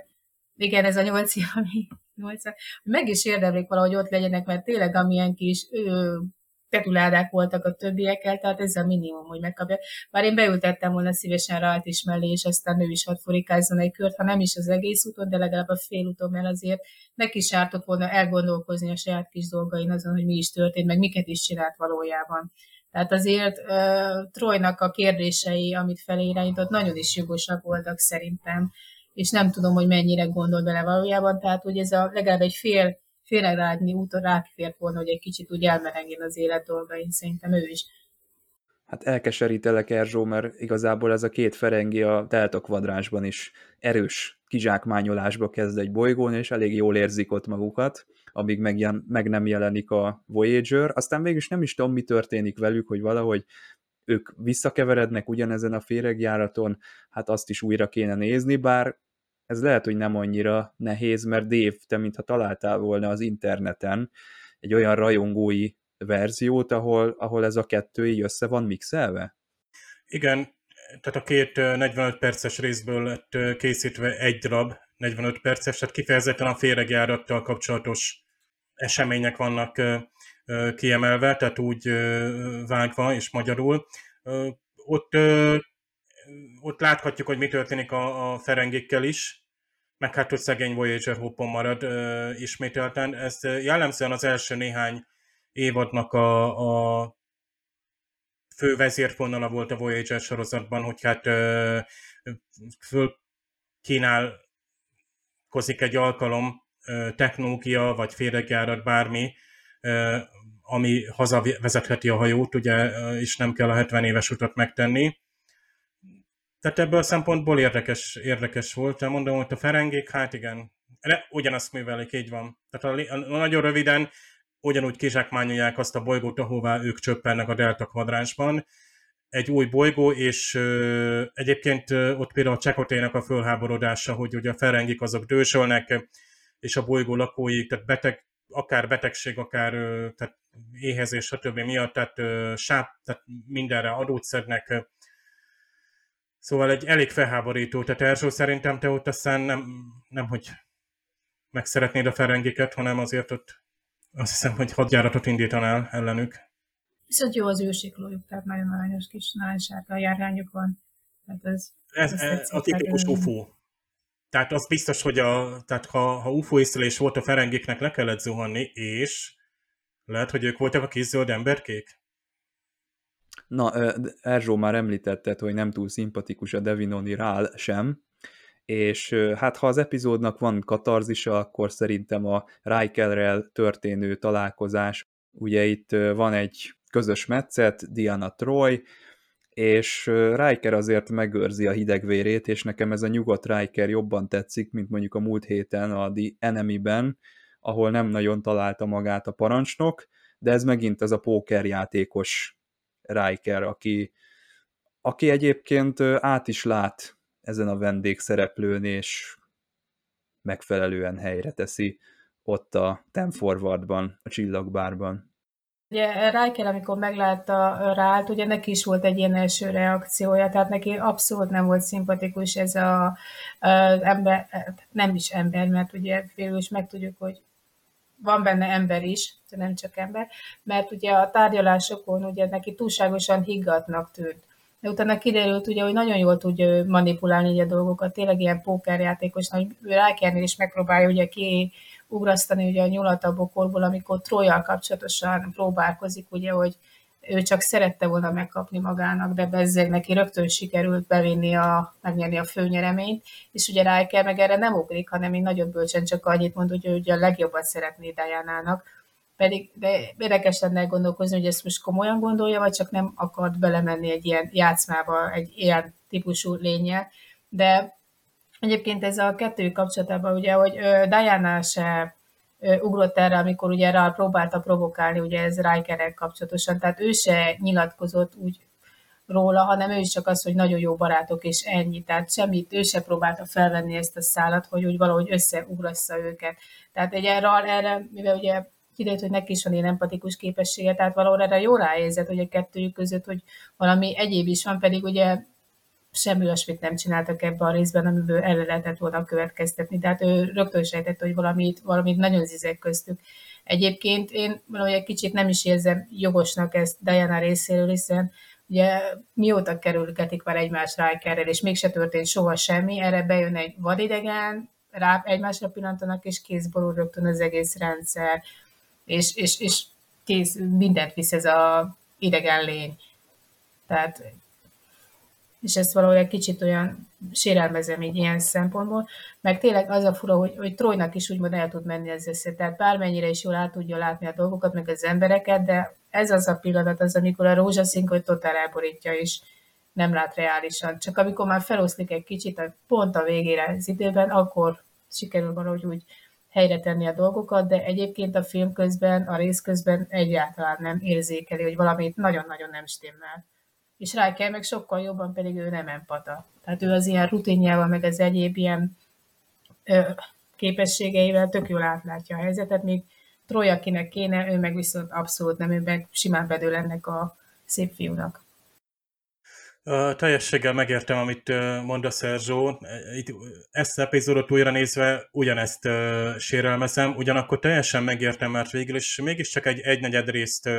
igen, ez a nyolc év, ami nyolc meg is érdemlik valahogy ott legyenek, mert tényleg amilyen kis ő, petuládák voltak a többiekkel, tehát ez a minimum, hogy megkapja. Bár én beültettem volna szívesen rajt is mellé, és aztán ő is hadd furikázzon egy kört, ha nem is az egész úton, de legalább a fél úton, mert azért neki is ártott volna elgondolkozni a saját kis dolgain azon, hogy mi is történt, meg miket is csinált valójában. Tehát azért uh, Trojnak a kérdései, amit felé irányított, nagyon is jogosak voltak szerintem, és nem tudom, hogy mennyire gondol bele valójában, tehát hogy ez a legalább egy fél félrerágni úton rákifért volna, hogy egy kicsit úgy elmerengjen az élet dolgain, szerintem ő is. Hát elkeserítelek, Erzsó, mert igazából ez a két ferengi a Delta kvadránsban is erős kizsákmányolásba kezd egy bolygón, és elég jól érzik ott magukat, amíg meg, meg nem jelenik a Voyager. Aztán végülis nem is tudom, mi történik velük, hogy valahogy ők visszakeverednek ugyanezen a féregjáraton, hát azt is újra kéne nézni, bár ez lehet, hogy nem annyira nehéz, mert Dave, te mintha találtál volna az interneten egy olyan rajongói verziót, ahol, ahol ez a kettő így össze van mixelve? Igen, tehát a két 45 perces részből lett készítve egy darab 45 perces, tehát kifejezetten a féregjárattal kapcsolatos események vannak kiemelve, tehát úgy vágva és magyarul. Ott ott láthatjuk, hogy mi történik a, a Ferengékkel is, meg hát, hogy szegény Voyager hoppon marad ö, ismételten. Ez jellemzően az első néhány évadnak a, a fő vezérfonala volt a Voyager sorozatban, hogy hát föl kínálkozik egy alkalom, technológia, vagy féregjárat, bármi, ami hazavezetheti a hajót, ugye, és nem kell a 70 éves utat megtenni. Tehát ebből a szempontból érdekes, érdekes volt. De mondom, hogy a Ferengék, hát igen, ugyanazt művelik, így van. Tehát a, a, nagyon röviden ugyanúgy kizsákmányolják azt a bolygót, ahová ők csöppennek a Delta kvadránsban. Egy új bolygó, és ö, egyébként ö, ott például a Csekotének a fölháborodása, hogy ugye a ferengik azok dősölnek, és a bolygó lakói, tehát beteg, akár betegség, akár ö, tehát éhezés, stb. miatt, tehát ö, sáp, tehát mindenre adót szednek. Szóval egy elég felháborító. Tehát Erzsó szerintem te ott aztán nem, nem hogy meg szeretnéd a ferengiket, hanem azért ott azt hiszem, hogy hadjáratot indítanál ellenük. Viszont jó az ősiklójuk, tehát nagyon aranyos kis nálsárga járványuk van. Tehát ez, ez, ez, ez a tipikus UFO. Tehát az biztos, hogy a, tehát ha, ha UFO észlelés volt a ferengéknek, le kellett zuhanni, és lehet, hogy ők voltak a kis zöld emberkék? Na, Erzsó már említetted, hogy nem túl szimpatikus a Devinoni Rál sem, és hát ha az epizódnak van katarzisa, akkor szerintem a Rikerrel történő találkozás, ugye itt van egy közös metszet, Diana Troy, és Riker azért megőrzi a hidegvérét, és nekem ez a nyugodt Riker jobban tetszik, mint mondjuk a múlt héten a The Enemy-ben, ahol nem nagyon találta magát a parancsnok, de ez megint ez a pókerjátékos Riker, aki, aki egyébként át is lát ezen a vendégszereplőn, és megfelelően helyre teszi ott a Ten Forwardban, a csillagbárban. Ugye Riker, amikor meglátta Rált, ugye neki is volt egy ilyen első reakciója, tehát neki abszolút nem volt szimpatikus ez a, az ember, nem is ember, mert ugye végül is megtudjuk, hogy van benne ember is, de nem csak ember, mert ugye a tárgyalásokon ugye neki túlságosan higgadnak tűnt de utána kiderült ugye, hogy nagyon jól tudja manipulálni a dolgokat, tényleg ilyen pókerjátékos, hogy Rákernél is megpróbálja ugye kiugrasztani ugye a nyulat a bokorból, amikor Trojjal kapcsolatosan próbálkozik, ugye, hogy ő csak szerette volna megkapni magának, de bezzeg neki rögtön sikerült bevinni a, megnyerni a főnyereményt, és ugye Riker meg erre nem ugrik, hanem így nagyon bölcsen csak annyit mond, hogy ő ugye a legjobbat szeretné Diana-nak, pedig de érdekes lenne gondolkozni, hogy ezt most komolyan gondolja, vagy csak nem akart belemenni egy ilyen játszmába, egy ilyen típusú lénye. De egyébként ez a kettő kapcsolatában, ugye, hogy Diana se ugrott erre, amikor ugye rá próbálta provokálni, ugye ez Rikerrel kapcsolatosan, tehát ő se nyilatkozott úgy róla, hanem ő is csak az, hogy nagyon jó barátok, és ennyi. Tehát semmit, ő se próbálta felvenni ezt a szállat, hogy úgy valahogy összeugrassza őket. Tehát egy erre, erre mivel ugye kiderült, hogy neki is van ilyen empatikus képessége, tehát valahol erre jó ráérzett, hogy a kettőjük között, hogy valami egyéb is van, pedig ugye semmi olyasmit nem csináltak ebbe a részben, amiből el lehetett volna következtetni. Tehát ő rögtön sejtett, hogy valamit, valamit nagyon zizek köztük. Egyébként én valahogy egy kicsit nem is érzem jogosnak ezt Diana részéről, hiszen ugye mióta kerülgetik már egymás Rikerrel, és mégse történt soha semmi, erre bejön egy vadidegen, rá egymásra pillantanak, és kézborul rögtön az egész rendszer és, és, és kész, mindent visz ez a idegen lény. Tehát, és ezt valahogy egy kicsit olyan sérelmezem így ilyen szempontból, meg tényleg az a fura, hogy, hogy Trojnak is úgymond el tud menni ez össze, tehát bármennyire is jól át tudja látni a dolgokat, meg az embereket, de ez az a pillanat az, amikor a hogy totál elborítja, és nem lát reálisan. Csak amikor már feloszlik egy kicsit, pont a végére az időben, akkor sikerül valahogy úgy helyre tenni a dolgokat, de egyébként a film közben, a rész közben egyáltalán nem érzékeli, hogy valamit nagyon-nagyon nem stimmel. És kell meg sokkal jobban pedig ő nem empata. Tehát ő az ilyen rutinjával, meg az egyéb ilyen ö, képességeivel tök jól átlátja a helyzetet, míg Troy, akinek kéne, ő meg viszont abszolút nem, ő meg simán bedől ennek a szép fiúnak. Uh, teljességgel megértem, amit mond a Szerzsó. Itt, ezt epizódot újra nézve ugyanezt uh, sérelmezem, ugyanakkor teljesen megértem, mert végül is mégiscsak egy egynegyed részt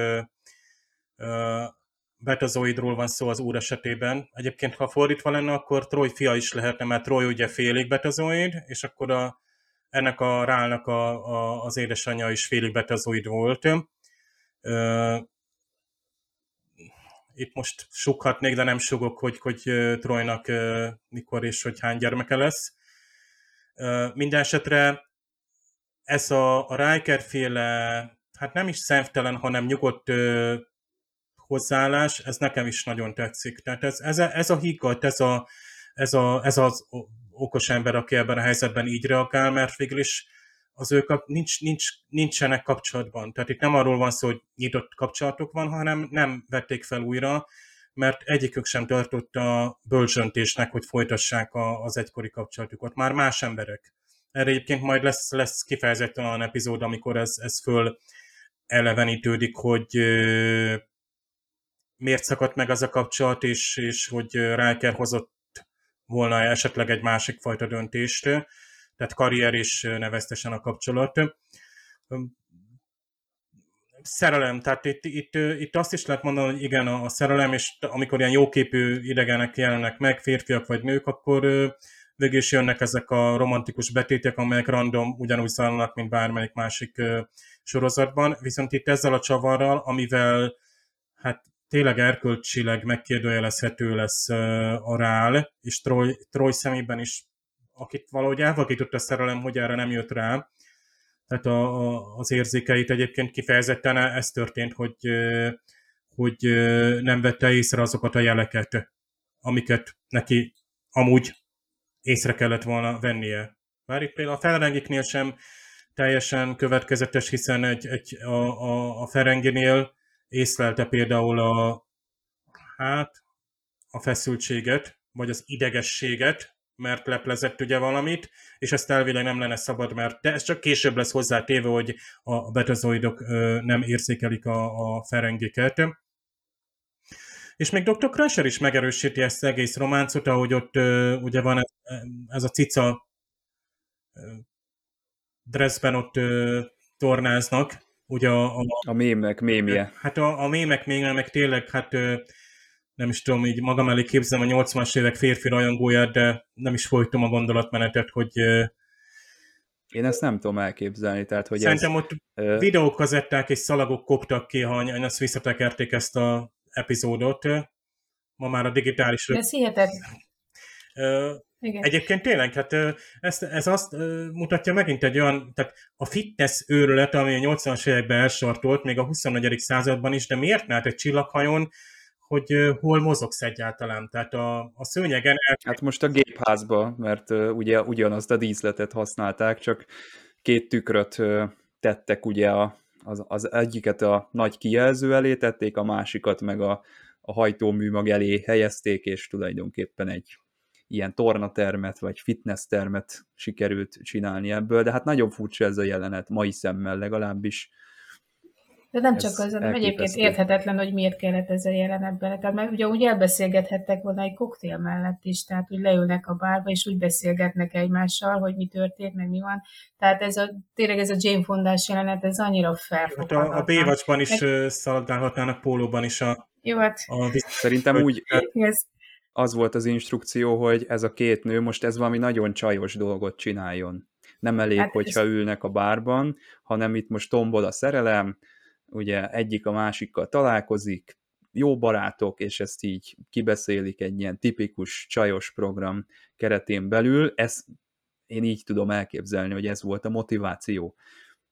betazoidról van szó az úr esetében. Egyébként, ha fordítva lenne, akkor Troy fia is lehetne, mert Troy ugye félig betazoid, és akkor a, ennek a rálnak a, a, az édesanyja is félig betazoid volt. Uh, itt most sukhatnék, de nem sugok, hogy, hogy Trojnak mikor és hogy hány gyermeke lesz. Minden esetre ez a, a Riker féle, hát nem is szemtelen, hanem nyugodt hozzáállás, ez nekem is nagyon tetszik. Tehát ez, ez, a, ez a higgadt, ez, a, ez, a, ez az okos ember, aki ebben a helyzetben így reagál, mert végül is az ő kap, nincs, nincs, nincsenek kapcsolatban. Tehát itt nem arról van szó, hogy nyitott kapcsolatok van, hanem nem vették fel újra, mert egyikük sem tartotta bölcsöntésnek, hogy folytassák a, az egykori kapcsolatukat. Már más emberek. Erre egyébként majd lesz, lesz kifejezetten olyan epizód, amikor ez, ez föl elevenítődik, hogy miért szakadt meg az a kapcsolat, és, és hogy Riker hozott volna esetleg egy másik fajta döntést, tehát karrier és neveztesen a kapcsolat. Szerelem, tehát itt, itt, itt azt is lehet mondani, hogy igen, a szerelem, és amikor ilyen jóképű idegenek jelennek meg, férfiak vagy nők, akkor végül is jönnek ezek a romantikus betétek, amelyek random ugyanúgy zajlanak, mint bármelyik másik sorozatban, viszont itt ezzel a csavarral, amivel hát tényleg erkölcsileg megkérdőjelezhető lesz a rál, és Troy, Troy szemében is, akit valahogy elvakított a szerelem, hogy erre nem jött rá, tehát a, a, az érzékeit egyébként kifejezetten ez történt, hogy, hogy nem vette észre azokat a jeleket, amiket neki amúgy észre kellett volna vennie. Bár itt például a Ferengiknél sem teljesen következetes, hiszen egy, egy, a, a, a Ferenginél észlelte például a, hát, a feszültséget, vagy az idegességet, mert leplezett ugye valamit, és ezt elvileg nem lenne szabad, mert de ez csak később lesz hozzá téve, hogy a betazoidok nem érzékelik a, a ferengiket. És még Dr. Crusher is megerősíti ezt az egész románcot, ahogy ott ugye van ez, ez a cica dressben ott tornáznak, ugye a... A, a mémek mémje. Hát a, a mémek mémje, meg tényleg, hát nem is tudom, így magam elé képzelem a 80-as évek férfi rajongóját, de nem is folytom a gondolatmenetet, hogy én ezt nem tudom elképzelni, tehát hogy Szerintem ez, ott uh, videókazetták és szalagok koptak ki, ha azt visszatekerték ezt a epizódot. Ma már a digitális... Ez hihetet. Igen. Egyébként tényleg, hát ez, ez azt mutatja megint egy olyan, tehát a fitness őrület, ami a 80-as években elsartolt, még a 24. században is, de miért ne? egy csillaghajón, hogy hol mozogsz egyáltalán? Tehát a, a szőnyegen... El... Hát most a gépházba, mert ugye ugyanazt a díszletet használták, csak két tükröt tettek ugye a, az, az egyiket a nagy kijelző elé tették, a másikat meg a, a hajtóműmag elé helyezték, és tulajdonképpen egy ilyen tornatermet, vagy fitness termet sikerült csinálni ebből, de hát nagyon furcsa ez a jelenet, mai szemmel legalábbis. De nem csak az, hanem egyébként érthetetlen, hogy miért kellett ez a jelenet bele. Tehát mert ugye úgy elbeszélgethettek volna egy koktél mellett is, tehát úgy leülnek a bárba, és úgy beszélgetnek egymással, hogy mi történt, meg mi van. Tehát ez a, tényleg ez a Jane Fondás jelenet, ez annyira felfoghatatlan. Hát a, a Baywatchban is meg... szaladgálhatnának pólóban is a... Jó, hát... A, Szerintem úgy... Ez az volt az instrukció, hogy ez a két nő most ez valami nagyon csajos dolgot csináljon. Nem elég, hát hogyha ez... ülnek a bárban, hanem itt most tombol a szerelem, ugye egyik a másikkal találkozik, jó barátok, és ezt így kibeszélik egy ilyen tipikus csajos program keretén belül. Ez én így tudom elképzelni, hogy ez volt a motiváció.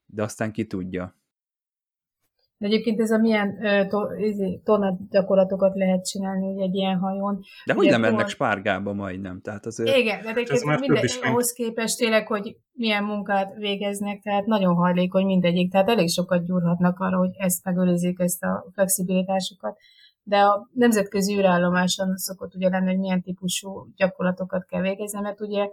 De aztán ki tudja. De egyébként ez a milyen to, izé, gyakorlatokat lehet csinálni ugye egy ilyen hajón. De hogy nem mennek spárgába majdnem, tehát azért... Igen, de egyébként minden, ahhoz képest tényleg, hogy milyen munkát végeznek, tehát nagyon hajlékony mindegyik, tehát elég sokat gyúrhatnak arra, hogy ezt megőrizzék, ezt a flexibilitásukat. De a nemzetközi űrállomáson szokott ugye lenni, hogy milyen típusú gyakorlatokat kell végezni, mert ugye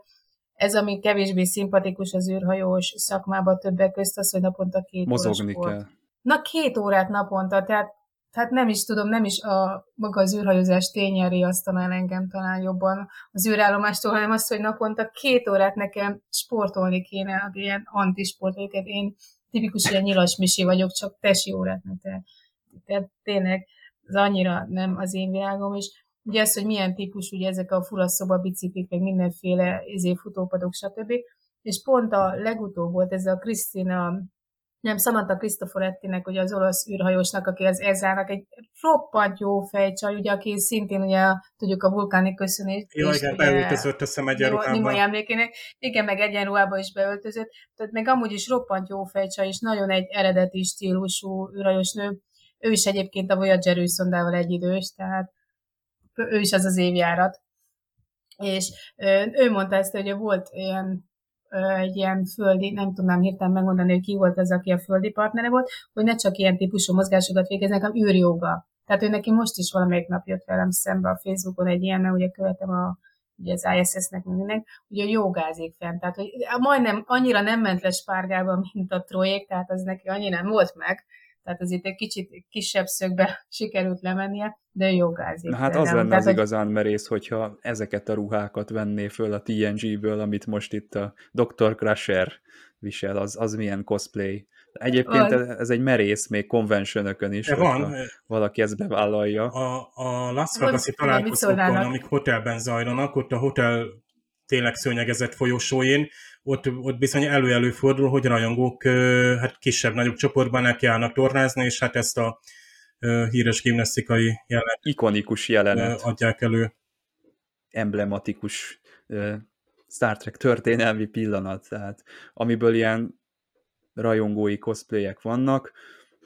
ez, ami kevésbé szimpatikus az űrhajós szakmában többek közt, az, hogy naponta két Mozogni kell. Na két órát naponta, tehát, tehát nem is tudom, nem is a maga az űrhajózás tényen riasztana el engem talán jobban az űrállomástól, hanem azt, hogy naponta két órát nekem sportolni kéne, ilyen antisport, én tipikus ilyen nyilas misi vagyok, csak tesi órát, mert te, tehát tényleg az annyira nem az én világom, és ugye az, hogy milyen típus, ugye ezek a fulaszoba biciklik, meg mindenféle izé, futópadok, stb. És pont a legutóbb volt ez a Krisztina nem, Samantha Cristoforettinek, ugye az olasz űrhajósnak, aki az Ezának egy roppant jó fejcsaj, ugye, aki szintén ugye tudjuk a vulkáni köszönést. Jó, igen, beöltözött a szem egyenruhába. emlékének. Igen, meg egyenruhába is beöltözött. Tehát meg amúgy is roppant jó fejcsaj, és nagyon egy eredeti stílusú űrhajós nő. Ő is egyébként a Voyager űrszondával egyidős, tehát ő is az az évjárat. És ő mondta ezt, hogy volt ilyen egy ilyen földi, nem tudnám hirtelen megmondani, hogy ki volt az, aki a földi partnere volt, hogy ne csak ilyen típusú mozgásokat végeznek, hanem űrjoga. Tehát ő neki most is valamelyik nap jött velem szembe a Facebookon egy ilyen, mert ugye követem a, ugye az ISS-nek mindennek, ugye jogázik fent. Tehát, hogy majdnem annyira nem ment le spárgába, mint a trojék, tehát az neki annyira nem volt meg, tehát azért egy kicsit kisebb szögbe (laughs) sikerült lemennie, de jogázik. Na hát az nem. lenne tehát, az igazán merész, hogyha ezeket a ruhákat venné föl a TNG-ből, amit most itt a Dr. Crusher visel, az, az milyen cosplay. Egyébként az... ez egy merész még konvencionökön is, van. valaki ezt bevállalja. A, a Las Vegas-i találkozókon, amik hotelben zajlanak, ott a hotel tényleg szőnyegezett folyosóin, ott, ott bizony elő-elő fordul, hogy rajongók hát kisebb-nagyobb csoportban nekiállnak tornázni, és hát ezt a híres gimnasztikai jelenet. Ikonikus jelenet. Adják elő. Emblematikus Star Trek történelmi pillanat, tehát amiből ilyen rajongói cosplayek vannak,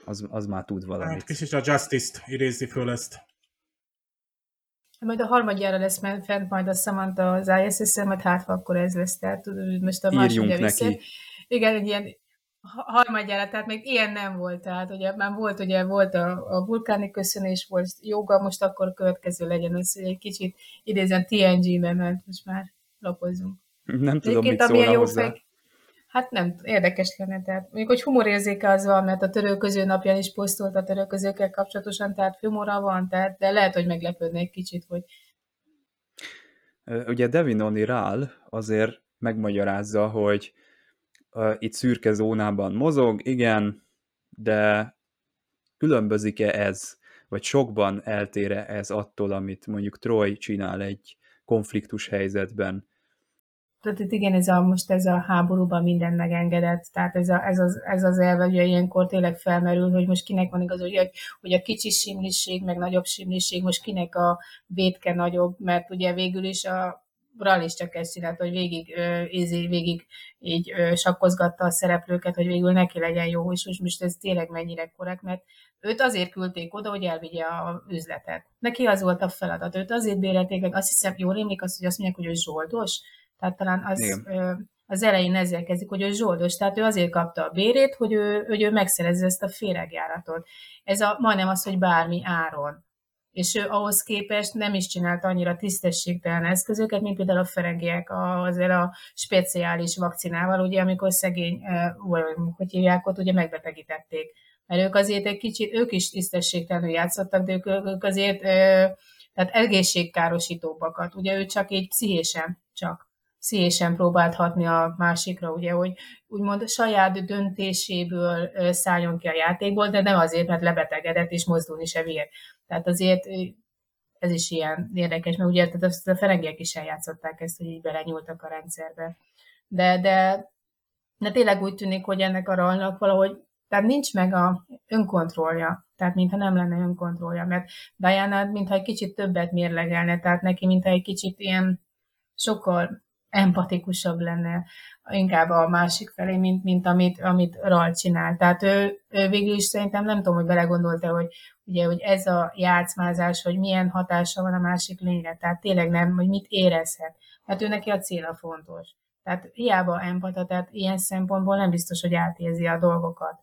az, az már tud valamit. Hát kicsit a Justice-t idézi föl ezt. Majd a harmadjára lesz fent majd a Samantha az iss majd hát akkor ez lesz, tehát most a Írjunk neki. Igen, egy ilyen harmadjára, tehát még ilyen nem volt, tehát ugye már volt, ugye volt a, a vulkáni köszönés, volt joga, most akkor következő legyen az, hogy egy kicsit idézem TNG-be, mert most már lapozzunk. Nem tudom, Egyébként, mit szólna hozzá. Fej, Hát nem, érdekes lenne. Tehát mondjuk, hogy humorérzéke az van, mert a törőköző napján is posztolt a törőközőkkel kapcsolatosan, tehát humora van, tehát, de lehet, hogy meglepődne egy kicsit, hogy... Ugye Devin O'Neill azért megmagyarázza, hogy uh, itt szürke zónában mozog, igen, de különbözik-e ez, vagy sokban eltére ez attól, amit mondjuk Troy csinál egy konfliktus helyzetben, tehát itt igen, ez a, most ez a háborúban minden megengedett, tehát ez, a, ez, az, ez az elve, hogy ilyenkor tényleg felmerül, hogy most kinek van igaz, hogy, hogy a kicsi simliség, meg nagyobb simliség, most kinek a vétke nagyobb, mert ugye végül is a Ral is csak ezt csinált, hogy végig, ízi, végig így sakkozgatta a szereplőket, hogy végül neki legyen jó, és most, most ez tényleg mennyire korrekt, mert őt azért küldték oda, hogy elvigye a üzletet. Neki az volt a feladat, őt azért bérelték meg, azt hiszem, jól rémlik azt, hogy azt mondják, hogy ő zsoldos, tehát talán az, az elején ezzel kezdik, hogy ő zsoldos, tehát ő azért kapta a bérét, hogy ő, hogy ő megszerezze ezt a féregjáratot. Ez a, majdnem az, hogy bármi áron. És ő ahhoz képest nem is csinált annyira tisztességtelen eszközöket, mint például a ferengiek azért a speciális vakcinával, ugye, amikor szegény, vagy hogy hívják ott, ugye megbetegítették. Mert ők azért egy kicsit, ők is tisztességtelenül játszottak, de ők, ők azért, tehát egészségkárosítóbbakat. Ugye ő csak így pszichésen csak szívesen próbált hatni a másikra, ugye, hogy úgymond saját döntéséből szálljon ki a játékból, de nem azért, mert lebetegedett és mozdulni se vér. Tehát azért ez is ilyen érdekes, mert ugye tehát a ferengiek is eljátszották ezt, hogy így belenyúltak a rendszerbe. De, de, de tényleg úgy tűnik, hogy ennek a ralnak valahogy, tehát nincs meg a önkontrollja, tehát mintha nem lenne önkontrollja, mert Diana mintha egy kicsit többet mérlegelne, tehát neki mintha egy kicsit ilyen sokkal empatikusabb lenne inkább a másik felé, mint, mint amit, amit Ral csinál. Tehát ő, ő végül is szerintem nem tudom, hogy belegondolta, hogy ugye, hogy ez a játszmázás, hogy milyen hatása van a másik lényre, tehát tényleg nem, hogy mit érezhet. Hát ő neki a cél a fontos. Tehát hiába empata, tehát ilyen szempontból nem biztos, hogy átérzi a dolgokat,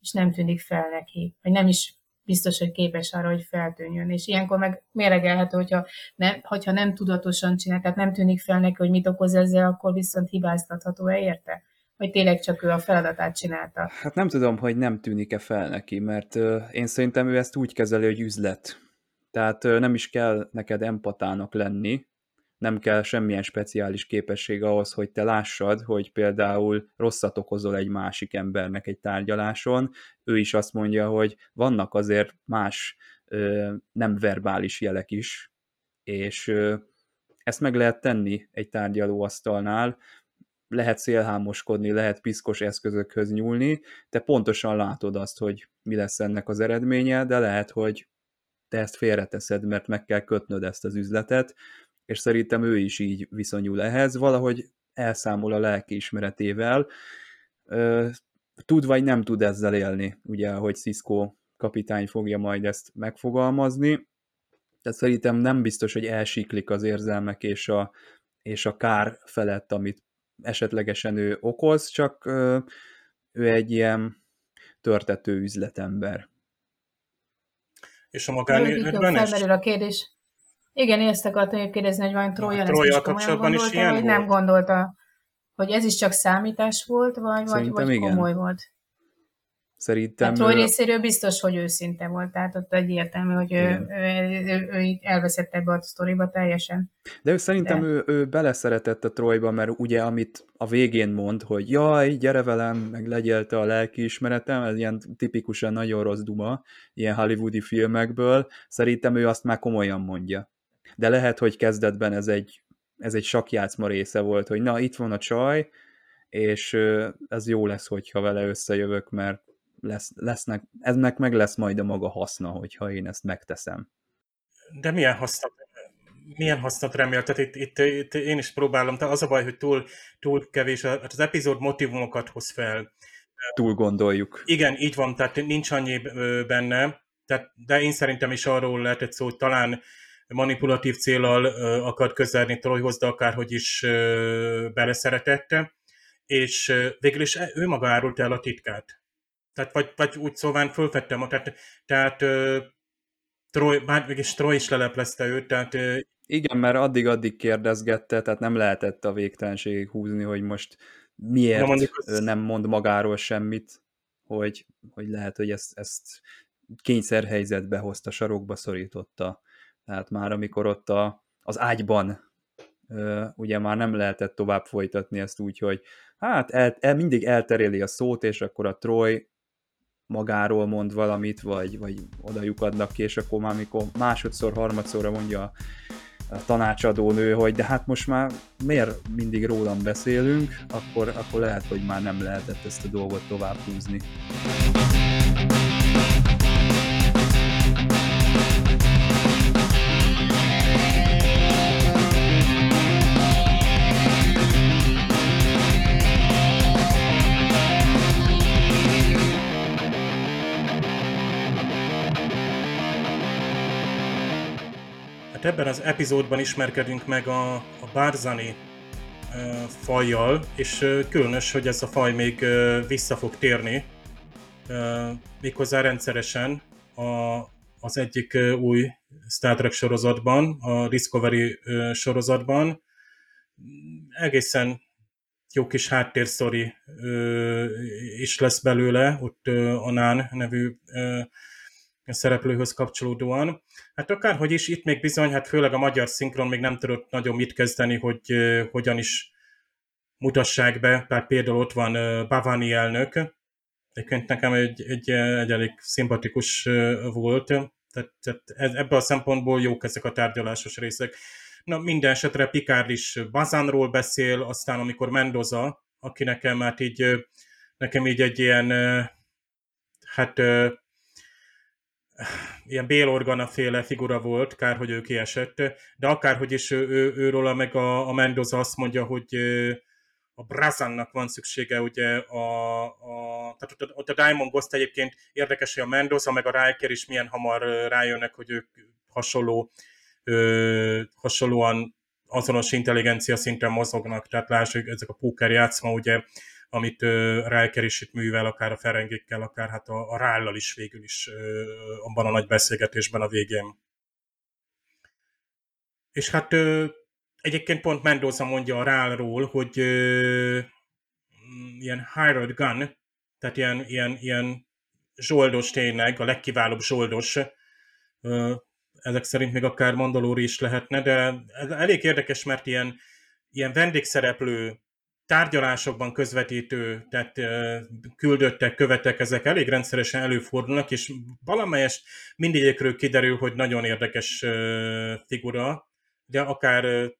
és nem tűnik fel neki, vagy nem is biztos, hogy képes arra, hogy feltűnjön. És ilyenkor meg méregelhető, hogyha, ne, hogyha nem tudatosan csinál, tehát nem tűnik fel neki, hogy mit okoz ezzel, akkor viszont hibáztatható-e érte? Vagy tényleg csak ő a feladatát csinálta? Hát nem tudom, hogy nem tűnik-e fel neki, mert én szerintem ő ezt úgy kezeli, hogy üzlet. Tehát nem is kell neked empatának lenni, nem kell semmilyen speciális képesség ahhoz, hogy te lássad, hogy például rosszat okozol egy másik embernek egy tárgyaláson. Ő is azt mondja, hogy vannak azért más nem verbális jelek is, és ezt meg lehet tenni egy tárgyalóasztalnál, lehet szélhámoskodni, lehet piszkos eszközökhöz nyúlni, te pontosan látod azt, hogy mi lesz ennek az eredménye, de lehet, hogy te ezt félreteszed, mert meg kell kötnöd ezt az üzletet, és szerintem ő is így viszonyul ehhez, valahogy elszámol a lelki ismeretével, tud vagy nem tud ezzel élni, ugye, hogy Cisco kapitány fogja majd ezt megfogalmazni, tehát szerintem nem biztos, hogy elsiklik az érzelmek és a, és a kár felett, amit esetlegesen ő okoz, csak ő egy ilyen törtető üzletember. És a magánéletben is? a kérdés. Igen, én ezt akartam kérdezni, hogy van Trója ezt kapcsolatban is ilyen vagy volt? nem gondolta, hogy ez is csak számítás volt, vagy, vagy, vagy igen. komoly volt? Szerintem... Hát Troy részéről biztos, hogy őszinte volt, tehát ott egyértelmű, hogy ő, ő, ő, ő elveszett ebbe a sztoriba teljesen. De ő szerintem De... ő, ő beleszeretett a Troyba, mert ugye amit a végén mond, hogy jaj, gyere velem, meg legyél te a lelkiismeretem, ez ilyen tipikusan nagyon rossz duma, ilyen hollywoodi filmekből, szerintem ő azt már komolyan mondja. De lehet, hogy kezdetben ez egy, ez egy sakjátszma része volt, hogy na, itt van a csaj, és ez jó lesz, hogyha vele összejövök, mert lesz, lesznek, eznek meg lesz majd a maga haszna, hogyha én ezt megteszem. De milyen hasznot, milyen hasznot remél? Tehát itt, itt, itt, én is próbálom, tehát az a baj, hogy túl, túl kevés, az epizód motivumokat hoz fel. Túl gondoljuk. Igen, így van, tehát nincs annyi benne, tehát, de én szerintem is arról lehetett szó, hogy talán manipulatív célral akart közelni Trojhoz, de akárhogy is beleszeretette, és végül is ő maga árult el a titkát. Tehát vagy, vagy úgy szóval fölfettem, tehát, tehát Troy, már mégis Troy is leleplezte őt, tehát... Igen, mert addig-addig kérdezgette, tehát nem lehetett a végtelenségig húzni, hogy most miért mondjuk nem mond magáról semmit, hogy, hogy lehet, hogy ezt, ezt kényszerhelyzetbe hozta, sarokba szorította. Tehát már amikor ott a, az ágyban ugye már nem lehetett tovább folytatni ezt úgy, hogy hát el, el, mindig elteréli a szót, és akkor a Troy magáról mond valamit, vagy, vagy oda lyukadnak ki, és akkor már mikor másodszor, harmadszorra mondja a, a tanácsadó nő, hogy de hát most már miért mindig rólam beszélünk, akkor, akkor lehet, hogy már nem lehetett ezt a dolgot tovább húzni. Hát ebben az epizódban ismerkedünk meg a, a Barzani uh, fajjal, és különös, hogy ez a faj még vissza fog térni, méghozzá rendszeresen a, az egyik új Star Trek sorozatban, a Discovery sorozatban. Egészen jó kis háttérsztori uh, is lesz belőle, ott uh, Anán nevű szereplőhöz kapcsolódóan. Hát akárhogy is, itt még bizony, hát főleg a magyar szinkron még nem tudott nagyon mit kezdeni, hogy uh, hogyan is mutassák be, tehát például ott van uh, Bavani elnök, egyébként nekem egy, egy, egy elég szimpatikus uh, volt, tehát, tehát ebből a szempontból jók ezek a tárgyalásos részek. Na minden esetre Picard is Bazánról beszél, aztán amikor Mendoza, aki nekem hát így, nekem így egy ilyen, hát ilyen Bélorgana féle figura volt, kár, hogy ő kiesett, de akárhogy is ő, ő, őről meg a, a Mendoza azt mondja, hogy a Brazannak van szüksége, ugye a, a tehát ott ott a Diamond Ghost egyébként érdekes, hogy a Mendoza meg a Riker is milyen hamar rájönnek, hogy ők hasonló, ö, hasonlóan azonos intelligencia szinten mozognak, tehát lássuk, ezek a póker játszma, ugye amit Riker is itt művel, akár a Ferengékkel, akár hát a, a Rállal is végül is abban a nagy beszélgetésben a végén. És hát egyébként pont Mendoza mondja a Rálról, hogy ilyen hired gun, tehát ilyen, ilyen, ilyen zsoldos tényleg, a legkiválóbb zsoldos, ezek szerint még akár Mandalori is lehetne, de ez elég érdekes, mert ilyen, ilyen vendégszereplő tárgyalásokban közvetítő, tehát küldöttek, követek, ezek elég rendszeresen előfordulnak, és valamelyest mindegyikről kiderül, hogy nagyon érdekes figura, de akár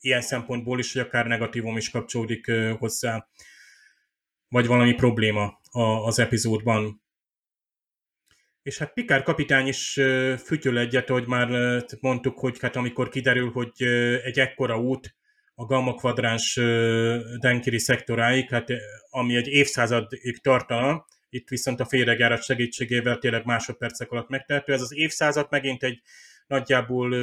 ilyen szempontból is, hogy akár negatívum is kapcsolódik hozzá, vagy valami probléma az epizódban. És hát Pikár kapitány is fütyöl egyet, hogy már mondtuk, hogy hát amikor kiderül, hogy egy ekkora út a gamma kvadráns Denkiri szektoráig, hát ami egy évszázadig tartana, itt viszont a féregjárat segítségével tényleg másodpercek alatt megtehető. Ez az évszázad megint egy nagyjából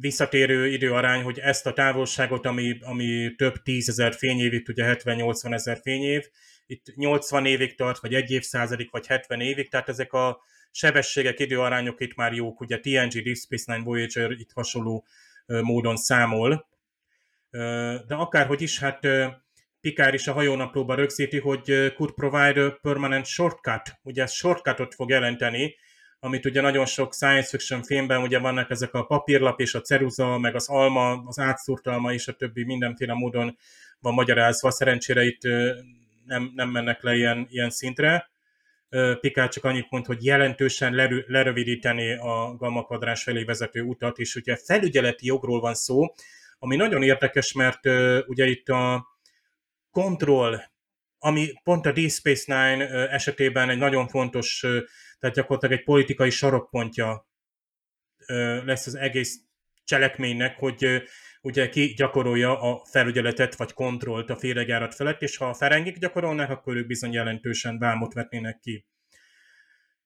visszatérő időarány, hogy ezt a távolságot, ami, ami több tízezer fényév, itt ugye 70-80 ezer fényév, itt 80 évig tart, vagy egy évszázadig, vagy 70 évig, tehát ezek a sebességek, időarányok itt már jók, ugye TNG, Deep Space Nine, Voyager itt hasonló módon számol, de akárhogy is, hát Pikár is a hajónaplóban rögzíti, hogy could provide a permanent shortcut, ugye ez shortcutot fog jelenteni, amit ugye nagyon sok science fiction filmben ugye vannak ezek a papírlap és a ceruza, meg az alma, az átszúrt alma és a többi mindenféle módon van magyarázva. Szerencsére itt nem, nem mennek le ilyen, ilyen szintre. Pikár csak annyit mond, hogy jelentősen lerö, lerövidíteni a gamma kvadrás felé vezető utat, és ugye felügyeleti jogról van szó, ami nagyon érdekes, mert ugye itt a kontroll, ami pont a Deep Space Nine esetében egy nagyon fontos tehát gyakorlatilag egy politikai sarokpontja lesz az egész cselekménynek, hogy ugye ki gyakorolja a felügyeletet vagy kontrollt a féregjárat felett, és ha a ferengik gyakorolnak, akkor ők bizony jelentősen vámot vetnének ki.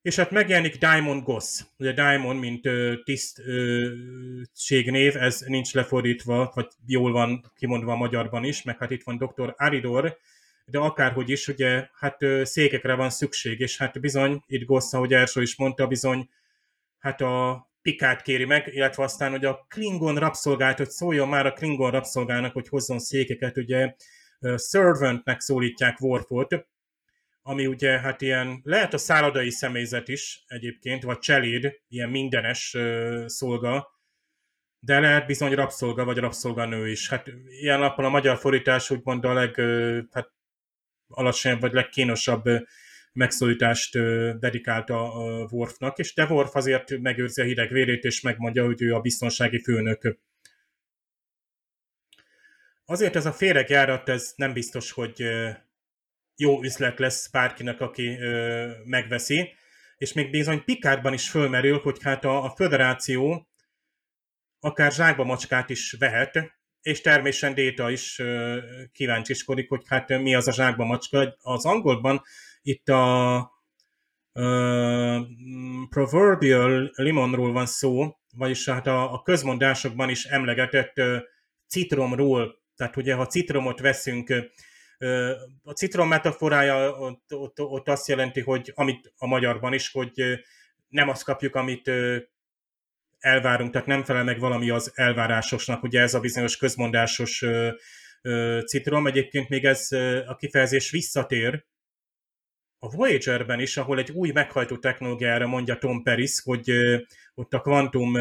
És hát megjelenik Diamond Goss. Ugye Diamond, mint tisztségnév, ez nincs lefordítva, vagy jól van kimondva a magyarban is, meg hát itt van Dr. Aridor, de akárhogy is, ugye, hát székekre van szükség, és hát bizony, itt Gossz, ahogy Ersó is mondta, bizony, hát a Pikát kéri meg, illetve aztán, hogy a Klingon rabszolgált, hogy szóljon már a Klingon rabszolgának, hogy hozzon székeket, ugye servantnek szólítják Worfot, ami ugye hát ilyen, lehet a szállodai személyzet is egyébként, vagy cseléd, ilyen mindenes szolga, de lehet bizony rabszolga, vagy rabszolganő is. Hát ilyen nappal a magyar fordítás úgymond a leg, hát alacsonyabb vagy legkínosabb megszólítást dedikálta a Worfnak, és de Worf azért megőrzi a hideg vérét, és megmondja, hogy ő a biztonsági főnök. Azért ez a féregjárat, ez nem biztos, hogy jó üzlet lesz bárkinek, aki megveszi, és még bizony Pikárban is fölmerül, hogy hát a, a föderáció akár zsákba macskát is vehet, és természetesen Déta is kíváncsiskodik, hogy hát mi az a zsákba macska. Az angolban itt a uh, proverbial limonról van szó, vagyis hát a, a közmondásokban is emlegetett uh, citromról, tehát ugye ha citromot veszünk, a citrom metaforája ott, ott, ott azt jelenti, hogy amit a magyarban is, hogy nem azt kapjuk, amit elvárunk, tehát nem felel meg valami az elvárásosnak, ugye ez a bizonyos közmondásos citrom. Egyébként még ez a kifejezés visszatér a Voyager-ben is, ahol egy új meghajtó technológiára mondja Tom Paris, hogy ott a kvantum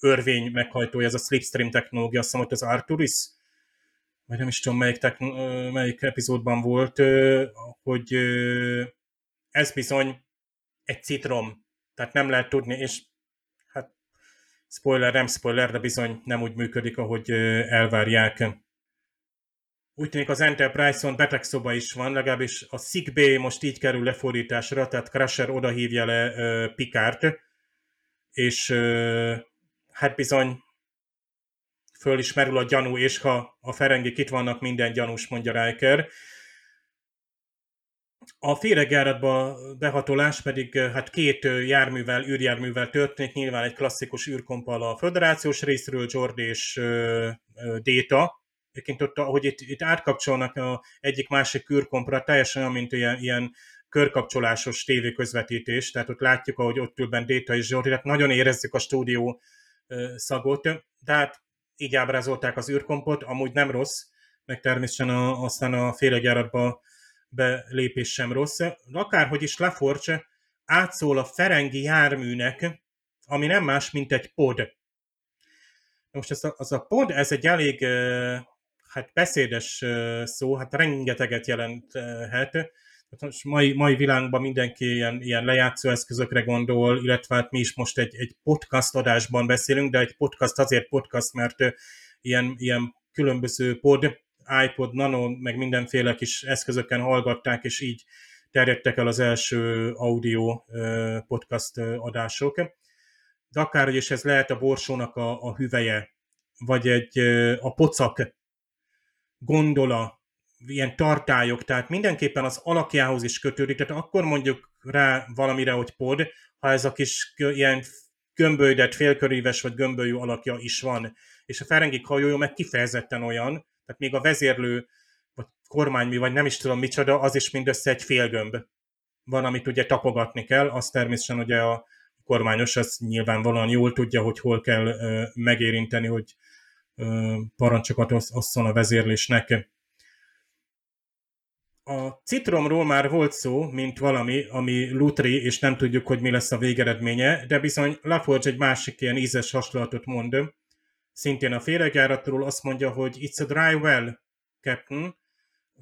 örvény meghajtója, ez a slipstream technológia, azt hiszem, az Arturis, vagy nem is tudom, melyik, techn- melyik epizódban volt, hogy ez bizony egy citrom, tehát nem lehet tudni, és spoiler, nem spoiler, de bizony nem úgy működik, ahogy elvárják. Úgy tűnik az Enterprise-on betegszoba is van, legalábbis a Sick most így kerül lefordításra, tehát Crusher oda hívja le Pikárt, és hát bizony fölismerül a gyanú, és ha a ferengik itt vannak, minden gyanús, mondja Riker. A féregjáratba behatolás pedig hát két járművel, űrjárművel történik, nyilván egy klasszikus űrkompal a föderációs részről, Jord és Déta. Egyébként ott, ahogy itt, itt átkapcsolnak a egyik másik űrkompra, teljesen olyan, mint ilyen, ilyen körkapcsolásos tévéközvetítés, tehát ott látjuk, ahogy ott ül Déta és Jordi, tehát nagyon érezzük a stúdió szagot, de hát így ábrázolták az űrkompot, amúgy nem rossz, meg természetesen a, aztán a féregjáratba belépés sem rossz. Akárhogy is Laforge átszól a Ferengi járműnek, ami nem más, mint egy pod. Most ez a, az a pod, ez egy elég hát beszédes szó, hát rengeteget jelenthet. Most mai, mai világban mindenki ilyen, ilyen lejátszó eszközökre gondol, illetve hát mi is most egy, egy podcast adásban beszélünk, de egy podcast azért podcast, mert ilyen, ilyen különböző pod, iPod Nano, meg mindenféle kis eszközöken hallgatták, és így terjedtek el az első audio podcast adások. De akárhogy is ez lehet a borsónak a, a hüveje, vagy egy a pocak gondola, ilyen tartályok, tehát mindenképpen az alakjához is kötődik, tehát akkor mondjuk rá valamire, hogy pod, ha ez a kis ilyen gömbölydett, félköríves vagy gömbölyű alakja is van. És a Ferengik hajója meg kifejezetten olyan, tehát még a vezérlő, vagy kormánymi, vagy nem is tudom micsoda, az is mindössze egy félgömb. Van, amit ugye tapogatni kell, az természetesen ugye a kormányos, az nyilvánvalóan jól tudja, hogy hol kell ö, megérinteni, hogy ö, parancsokat osszon a vezérlésnek. A citromról már volt szó, mint valami, ami lutri, és nem tudjuk, hogy mi lesz a végeredménye, de bizony Laforge egy másik ilyen ízes hasonlatot mond, szintén a féregjáratról azt mondja, hogy it's a dry well, Captain,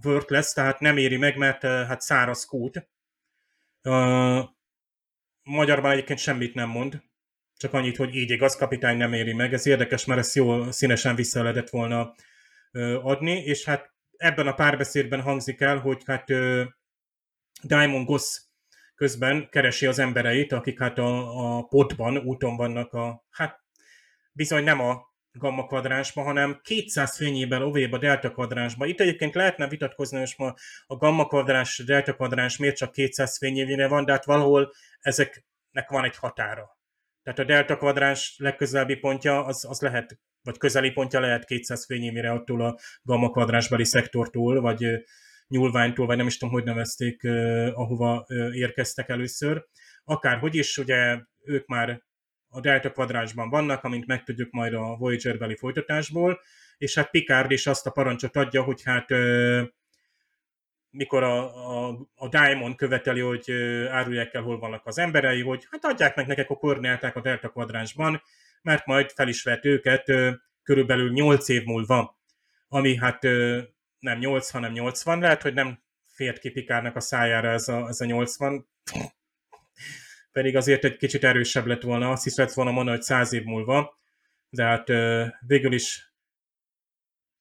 worthless, tehát nem éri meg, mert hát száraz kút. Uh, magyarban egyébként semmit nem mond, csak annyit, hogy így igaz, kapitány nem éri meg. Ez érdekes, mert ezt jól színesen vissza lehetett volna uh, adni, és hát ebben a párbeszédben hangzik el, hogy hát Diamond Goss közben keresi az embereit, akik hát a, a potban, úton vannak a, hát bizony nem a gamma kvadránsba, hanem 200 fényében a delta kvadránsba. Itt egyébként lehetne vitatkozni, hogy ma a gamma kvadráns, delta kvadráns miért csak 200 fényévére van, de hát valahol ezeknek van egy határa. Tehát a delta kvadráns legközelebbi pontja az, az lehet, vagy közeli pontja lehet 200 fényévére attól a gamma kvadránsbeli szektortól, vagy nyúlványtól, vagy nem is tudom, hogy nevezték, ahova érkeztek először. Akárhogy is, ugye ők már a delta kvadránsban vannak, amint megtudjuk majd a Voyager-beli folytatásból, és hát Picard is azt a parancsot adja, hogy hát mikor a, a, a Diamond követeli, hogy árulják el, hol vannak az emberei, hogy hát adják meg nekek a koordináták a delta kvadránsban, mert majd fel is vett őket körülbelül 8 év múlva, ami hát nem 8, hanem 80, lehet, hogy nem fért ki Pikárnak a szájára ez a, ez a 80, pedig azért egy kicsit erősebb lett volna, azt is lett volna mondani, hogy száz év múlva, de hát végül is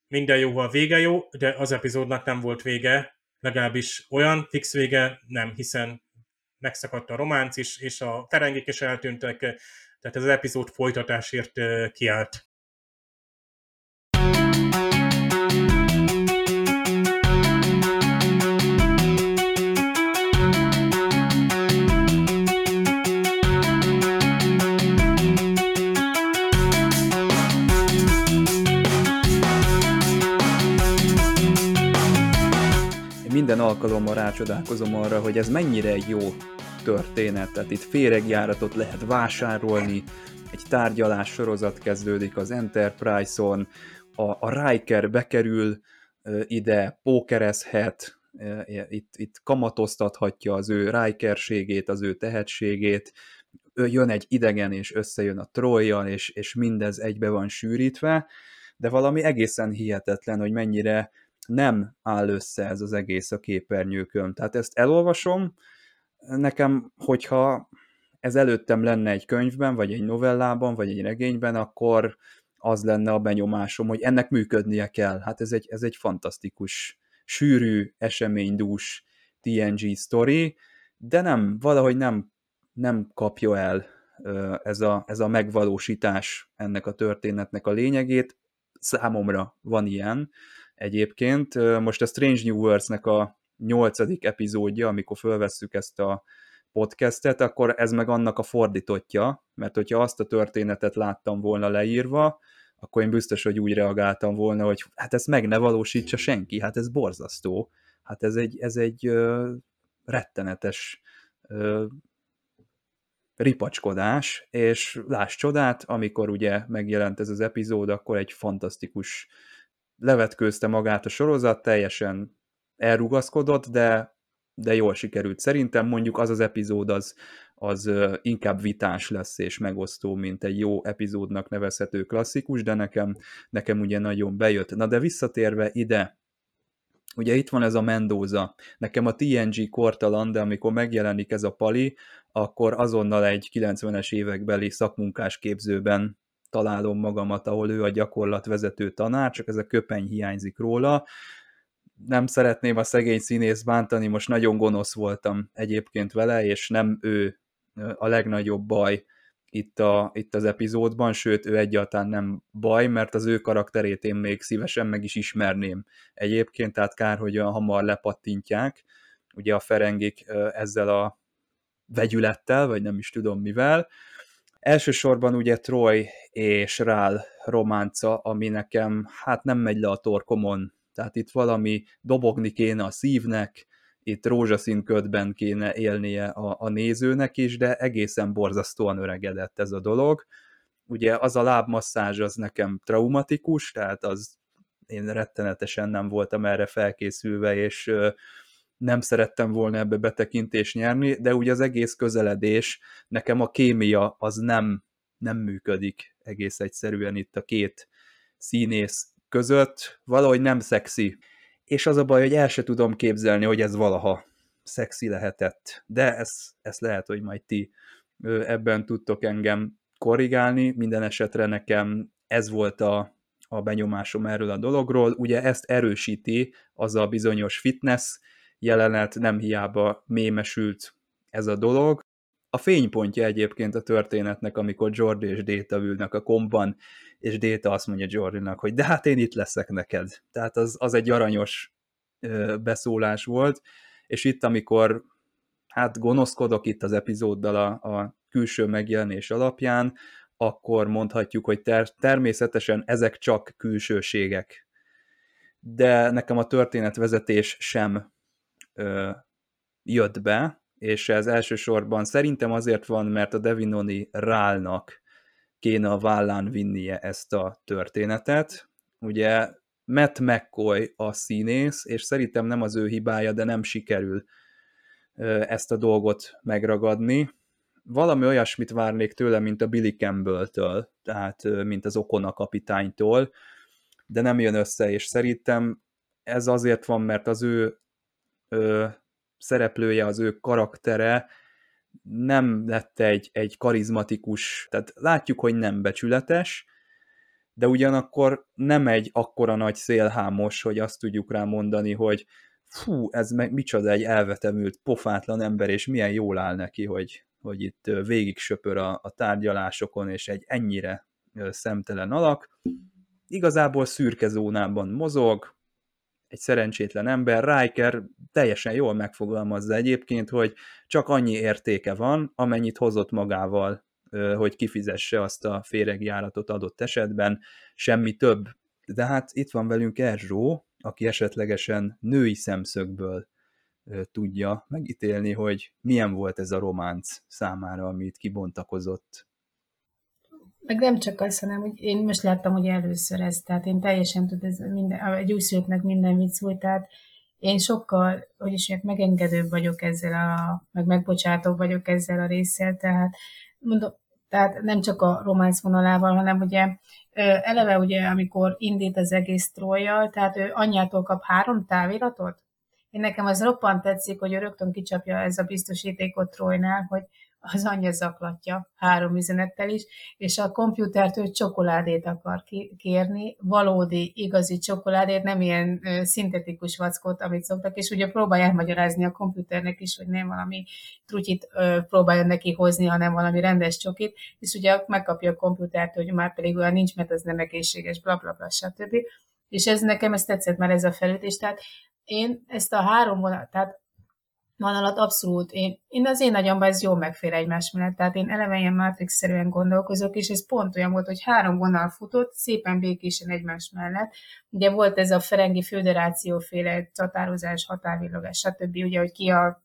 minden jóval vége jó, de az epizódnak nem volt vége, legalábbis olyan fix vége nem, hiszen megszakadt a románc is, és a terengik is eltűntek, tehát ez az epizód folytatásért kiállt. minden alkalommal rácsodálkozom arra, hogy ez mennyire jó történet. Tehát itt féregjáratot lehet vásárolni, egy tárgyalás sorozat kezdődik az Enterprise-on, a, a Riker bekerül ide, pókerezhet, itt, itt kamatoztathatja az ő Rikerségét, az ő tehetségét, jön egy idegen és összejön a trojjal, és, és mindez egybe van sűrítve, de valami egészen hihetetlen, hogy mennyire nem áll össze ez az egész a képernyőkön. Tehát ezt elolvasom, nekem, hogyha ez előttem lenne egy könyvben, vagy egy novellában, vagy egy regényben, akkor az lenne a benyomásom, hogy ennek működnie kell. Hát ez egy, ez egy fantasztikus, sűrű, eseménydús TNG story, de nem, valahogy nem, nem kapja el ez a, ez a megvalósítás ennek a történetnek a lényegét. Számomra van ilyen, egyébként. Most a Strange New Worlds-nek a nyolcadik epizódja, amikor fölvesszük ezt a podcastet, akkor ez meg annak a fordítottja, mert hogyha azt a történetet láttam volna leírva, akkor én biztos, hogy úgy reagáltam volna, hogy hát ezt meg ne valósítsa senki, hát ez borzasztó, hát ez egy, ez egy ö, rettenetes ö, ripacskodás, és láss csodát, amikor ugye megjelent ez az epizód, akkor egy fantasztikus levetkőzte magát a sorozat, teljesen elrugaszkodott, de, de jól sikerült. Szerintem mondjuk az az epizód az, az inkább vitás lesz és megosztó, mint egy jó epizódnak nevezhető klasszikus, de nekem, nekem ugye nagyon bejött. Na de visszatérve ide, ugye itt van ez a Mendoza, nekem a TNG kortalan, de amikor megjelenik ez a pali, akkor azonnal egy 90-es évekbeli szakmunkás képzőben találom magamat, ahol ő a gyakorlatvezető tanár, csak ez a köpeny hiányzik róla. Nem szeretném a szegény színész bántani, most nagyon gonosz voltam egyébként vele, és nem ő a legnagyobb baj itt, a, itt az epizódban, sőt, ő egyáltalán nem baj, mert az ő karakterét én még szívesen meg is ismerném egyébként, tehát kár, hogy olyan hamar lepattintják, ugye a Ferengik ezzel a vegyülettel, vagy nem is tudom mivel. Elsősorban ugye Troy és Rál románca, ami nekem hát nem megy le a torkomon, tehát itt valami dobogni kéne a szívnek, itt rózsaszín ködben kéne élnie a, a nézőnek is, de egészen borzasztóan öregedett ez a dolog. Ugye az a lábmasszázs az nekem traumatikus, tehát az én rettenetesen nem voltam erre felkészülve, és nem szerettem volna ebbe betekintést nyerni, de ugye az egész közeledés, nekem a kémia az nem, nem működik egész egyszerűen itt a két színész között, valahogy nem szexi. És az a baj, hogy el se tudom képzelni, hogy ez valaha szexi lehetett. De ezt, ezt lehet, hogy majd ti ebben tudtok engem korrigálni. Minden esetre nekem ez volt a, a benyomásom erről a dologról. Ugye ezt erősíti az a bizonyos fitness jelenet, nem hiába mémesült ez a dolog. A fénypontja egyébként a történetnek, amikor Jordi és Data ülnek a komban, és Data azt mondja Jordinak, hogy de hát én itt leszek neked. Tehát az, az egy aranyos ö, beszólás volt, és itt, amikor hát gonoszkodok itt az epizóddal a, a külső megjelenés alapján, akkor mondhatjuk, hogy ter- természetesen ezek csak külsőségek. De nekem a történetvezetés sem ö, jött be, és ez elsősorban szerintem azért van, mert a Devinoni Rálnak kéne a vállán vinnie ezt a történetet. Ugye Matt McCoy a színész, és szerintem nem az ő hibája, de nem sikerül ezt a dolgot megragadni. Valami olyasmit várnék tőle, mint a Billy Campbell-től, tehát mint az Okona kapitánytól, de nem jön össze, és szerintem ez azért van, mert az ő szereplője, az ő karaktere nem lett egy, egy karizmatikus, tehát látjuk, hogy nem becsületes, de ugyanakkor nem egy akkora nagy szélhámos, hogy azt tudjuk rá mondani, hogy fú, ez meg micsoda egy elvetemült, pofátlan ember, és milyen jól áll neki, hogy, hogy itt végig söpör a, a tárgyalásokon, és egy ennyire szemtelen alak. Igazából szürke zónában mozog, egy szerencsétlen ember, Riker teljesen jól megfogalmazza egyébként, hogy csak annyi értéke van, amennyit hozott magával, hogy kifizesse azt a féregjáratot adott esetben, semmi több. De hát itt van velünk Erzsó, aki esetlegesen női szemszögből tudja megítélni, hogy milyen volt ez a románc számára, amit kibontakozott meg nem csak az, hanem hogy én most láttam hogy először ezt, tehát én teljesen tud, ez minden, egy újszülöttnek minden vicc volt, tehát én sokkal, hogy is megengedőbb vagyok ezzel a, meg megbocsátóbb vagyok ezzel a résszel, tehát mondom, tehát nem csak a románc vonalával, hanem ugye eleve ugye, amikor indít az egész trojjal, tehát ő anyjától kap három táviratot. Én nekem az roppant tetszik, hogy ő rögtön kicsapja ez a biztosítékot Trojnál, hogy az anyja zaklatja három üzenettel is, és a kompjútertől csokoládét akar kérni, valódi, igazi csokoládét, nem ilyen szintetikus vackot, amit szoktak, és ugye próbálja elmagyarázni a kompjúternek is, hogy nem valami trutyit próbálja neki hozni, hanem valami rendes csokit, és ugye megkapja a kompjútertől, hogy már pedig olyan nincs, mert az nem egészséges, bla bla bla, stb. És ez nekem ez tetszett már ez a felütés, tehát én ezt a három vonat, tehát vonalat abszolút, én, én az én agyamban ez jól megfér egymás mellett, tehát én eleve ilyen Matrix-szerűen gondolkozok, és ez pont olyan volt, hogy három vonal futott, szépen békésen egymás mellett. Ugye volt ez a Ferengi Föderáció féle csatározás, határvillogás, stb. Ugye, hogy ki a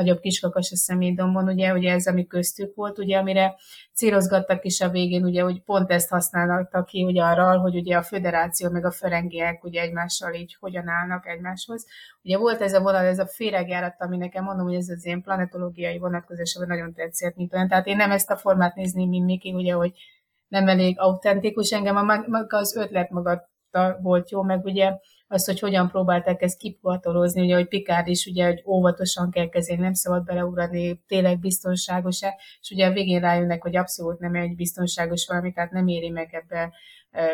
nagyobb kiskakas a személydombon, ugye, ugye ez, ami köztük volt, ugye, amire célozgattak is a végén, ugye, hogy pont ezt használtak ki, ugye arra, hogy ugye a föderáció meg a ferengiek ugye egymással így hogyan állnak egymáshoz. Ugye volt ez a vonal, ez a féregjárat, ami nekem mondom, hogy ez az én planetológiai vonatkozásában nagyon tetszett, mint olyan. Tehát én nem ezt a formát nézném, mint Miki, ugye, hogy nem elég autentikus, engem a, maga az ötlet maga volt jó, meg ugye azt, hogy hogyan próbálták ezt kipatolozni, ugye, hogy Picard is, ugye, hogy óvatosan kell kezelni, nem szabad beleugrani, tényleg biztonságos-e, és ugye a végén rájönnek, hogy abszolút nem egy biztonságos valami, tehát nem éri meg ebbe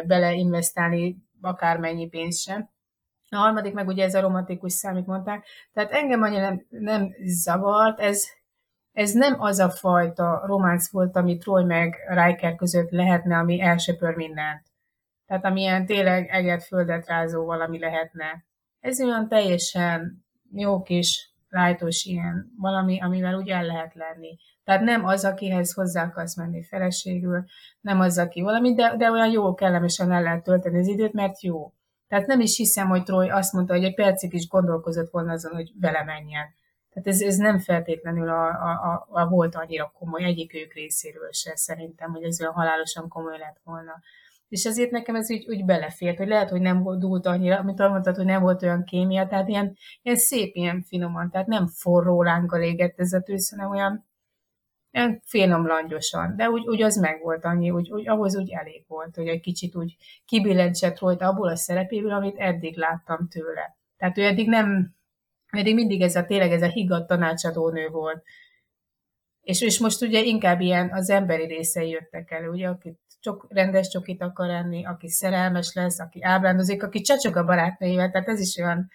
beleinvestálni akármennyi pénzt sem. A harmadik meg ugye ez a romantikus szám, amit mondták. Tehát engem annyira nem, nem zavart, ez, ez nem az a fajta románc volt, amit Troy meg Riker között lehetne, ami elsöpör mindent. Tehát amilyen tényleg eget földet rázó valami lehetne. Ez olyan teljesen jó kis lájtos ilyen valami, amivel úgy el lehet lenni. Tehát nem az, akihez hozzá akarsz menni feleségül, nem az, aki valami, de, de olyan jó, kellemesen el lehet tölteni az időt, mert jó. Tehát nem is hiszem, hogy Troy azt mondta, hogy egy percig is gondolkozott volna azon, hogy vele menjen. Tehát ez, ez nem feltétlenül a, a, a, a volt annyira komoly egyik ők részéről se szerintem, hogy ez olyan halálosan komoly lett volna. És ezért nekem ez úgy, úgy belefért, hogy lehet, hogy nem dúlt annyira, amit mondtad, hogy nem volt olyan kémia, tehát ilyen, ilyen szép, ilyen finoman, tehát nem forró lánggal égett ez a tűz, hanem olyan, olyan finom langyosan, de úgy, úgy az meg volt annyi, úgy, úgy, ahhoz úgy elég volt, hogy egy kicsit úgy kibillentsett volt abból a szerepéből, amit eddig láttam tőle. Tehát ő eddig nem, eddig mindig ez a tényleg ez a higgadt tanácsadónő volt. És, és most ugye inkább ilyen az emberi részei jöttek elő, ugye, akit csok, rendes csokit akar enni, aki szerelmes lesz, aki ábrándozik, aki csacsog a barátnőivel, tehát ez is olyan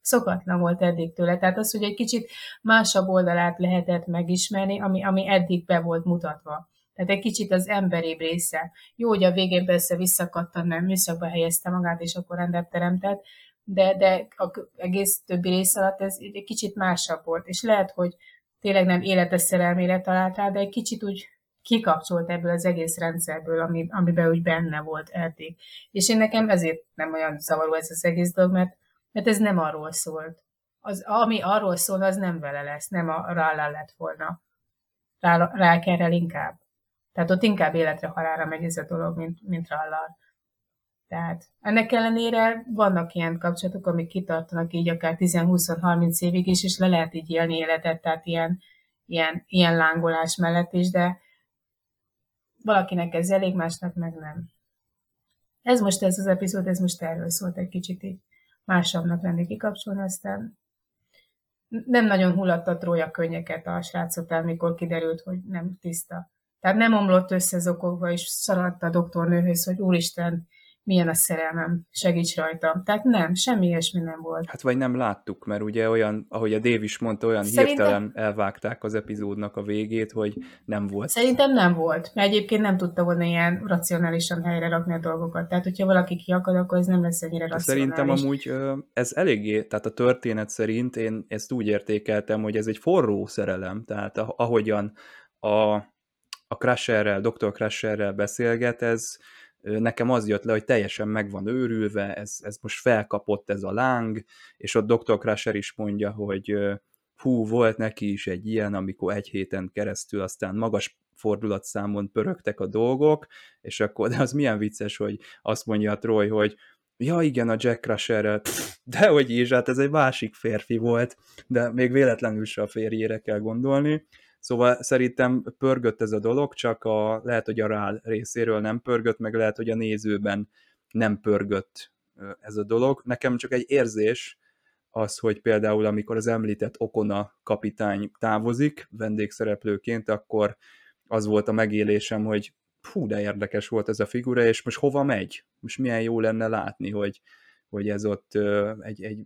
szokatlan volt eddig tőle. Tehát az, hogy egy kicsit másabb oldalát lehetett megismerni, ami, ami eddig be volt mutatva. Tehát egy kicsit az emberi része. Jó, hogy a végén persze visszakattan, mert műszakba helyezte magát, és akkor rendet teremtett, de, de a egész többi rész alatt ez egy kicsit másabb volt. És lehet, hogy tényleg nem életes szerelmére találtál, de egy kicsit úgy kikapcsolt ebből az egész rendszerből, ami, amiben úgy benne volt eddig. És én nekem ezért nem olyan zavaró ez az egész dolog, mert, mert ez nem arról szólt. Az, ami arról szól, az nem vele lesz, nem a Rallal lett volna. Rá, rá inkább. Tehát ott inkább életre halára megy ez a dolog, mint, mint Rallal. Tehát ennek ellenére vannak ilyen kapcsolatok, amik kitartanak így akár 10-20-30 évig is, és le lehet így élni életet, tehát ilyen, ilyen, ilyen lángolás mellett is, de, valakinek ez elég, másnak meg nem. Ez most ez az epizód, ez most erről szólt egy kicsit így másabbnak lenni kikapcsolni, aztán nem nagyon hulladt a trója könnyeket a srácok amikor kiderült, hogy nem tiszta. Tehát nem omlott össze zokogva, és szaradt a doktornőhöz, hogy úristen, milyen a szerelmem, segíts rajta. Tehát nem, semmi ilyesmi nem volt. Hát vagy nem láttuk, mert ugye olyan, ahogy a Dave is mondta, olyan Szerintem... hirtelen elvágták az epizódnak a végét, hogy nem volt. Szerintem nem volt, mert egyébként nem tudta volna ilyen racionálisan helyre rakni a dolgokat. Tehát, hogyha valaki kiakad, akkor ez nem lesz ennyire racionális. Szerintem amúgy ez eléggé, tehát a történet szerint én ezt úgy értékeltem, hogy ez egy forró szerelem, tehát ahogyan a, a Crusherrel, Dr. Crusherrel beszélget, ez nekem az jött le, hogy teljesen meg van őrülve, ez, ez most felkapott ez a láng, és ott Dr. Crusher is mondja, hogy hú, volt neki is egy ilyen, amikor egy héten keresztül aztán magas fordulatszámon pörögtek a dolgok, és akkor, de az milyen vicces, hogy azt mondja a Troy, hogy ja igen, a Jack Crusher, de hogy is, hát ez egy másik férfi volt, de még véletlenül se a férjére kell gondolni, Szóval szerintem pörgött ez a dolog, csak a, lehet, hogy a rál részéről nem pörgött, meg lehet, hogy a nézőben nem pörgött ez a dolog. Nekem csak egy érzés az, hogy például amikor az említett Okona kapitány távozik vendégszereplőként, akkor az volt a megélésem, hogy hú, de érdekes volt ez a figura, és most hova megy? Most milyen jó lenne látni, hogy, hogy ez ott egy, egy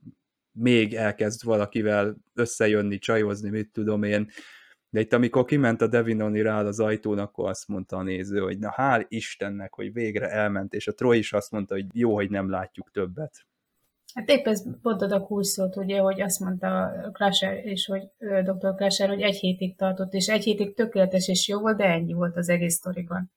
még elkezd valakivel összejönni, csajozni, mit tudom én, de itt amikor kiment a Devinoni rá az ajtón, akkor azt mondta a néző, hogy na hál' Istennek, hogy végre elment, és a Troy is azt mondta, hogy jó, hogy nem látjuk többet. Hát épp ez pont a kurszót, ugye, hogy azt mondta Crusher, és hogy Dr. Crusher, hogy egy hétig tartott, és egy hétig tökéletes és jó volt, de ennyi volt az egész sztoriban.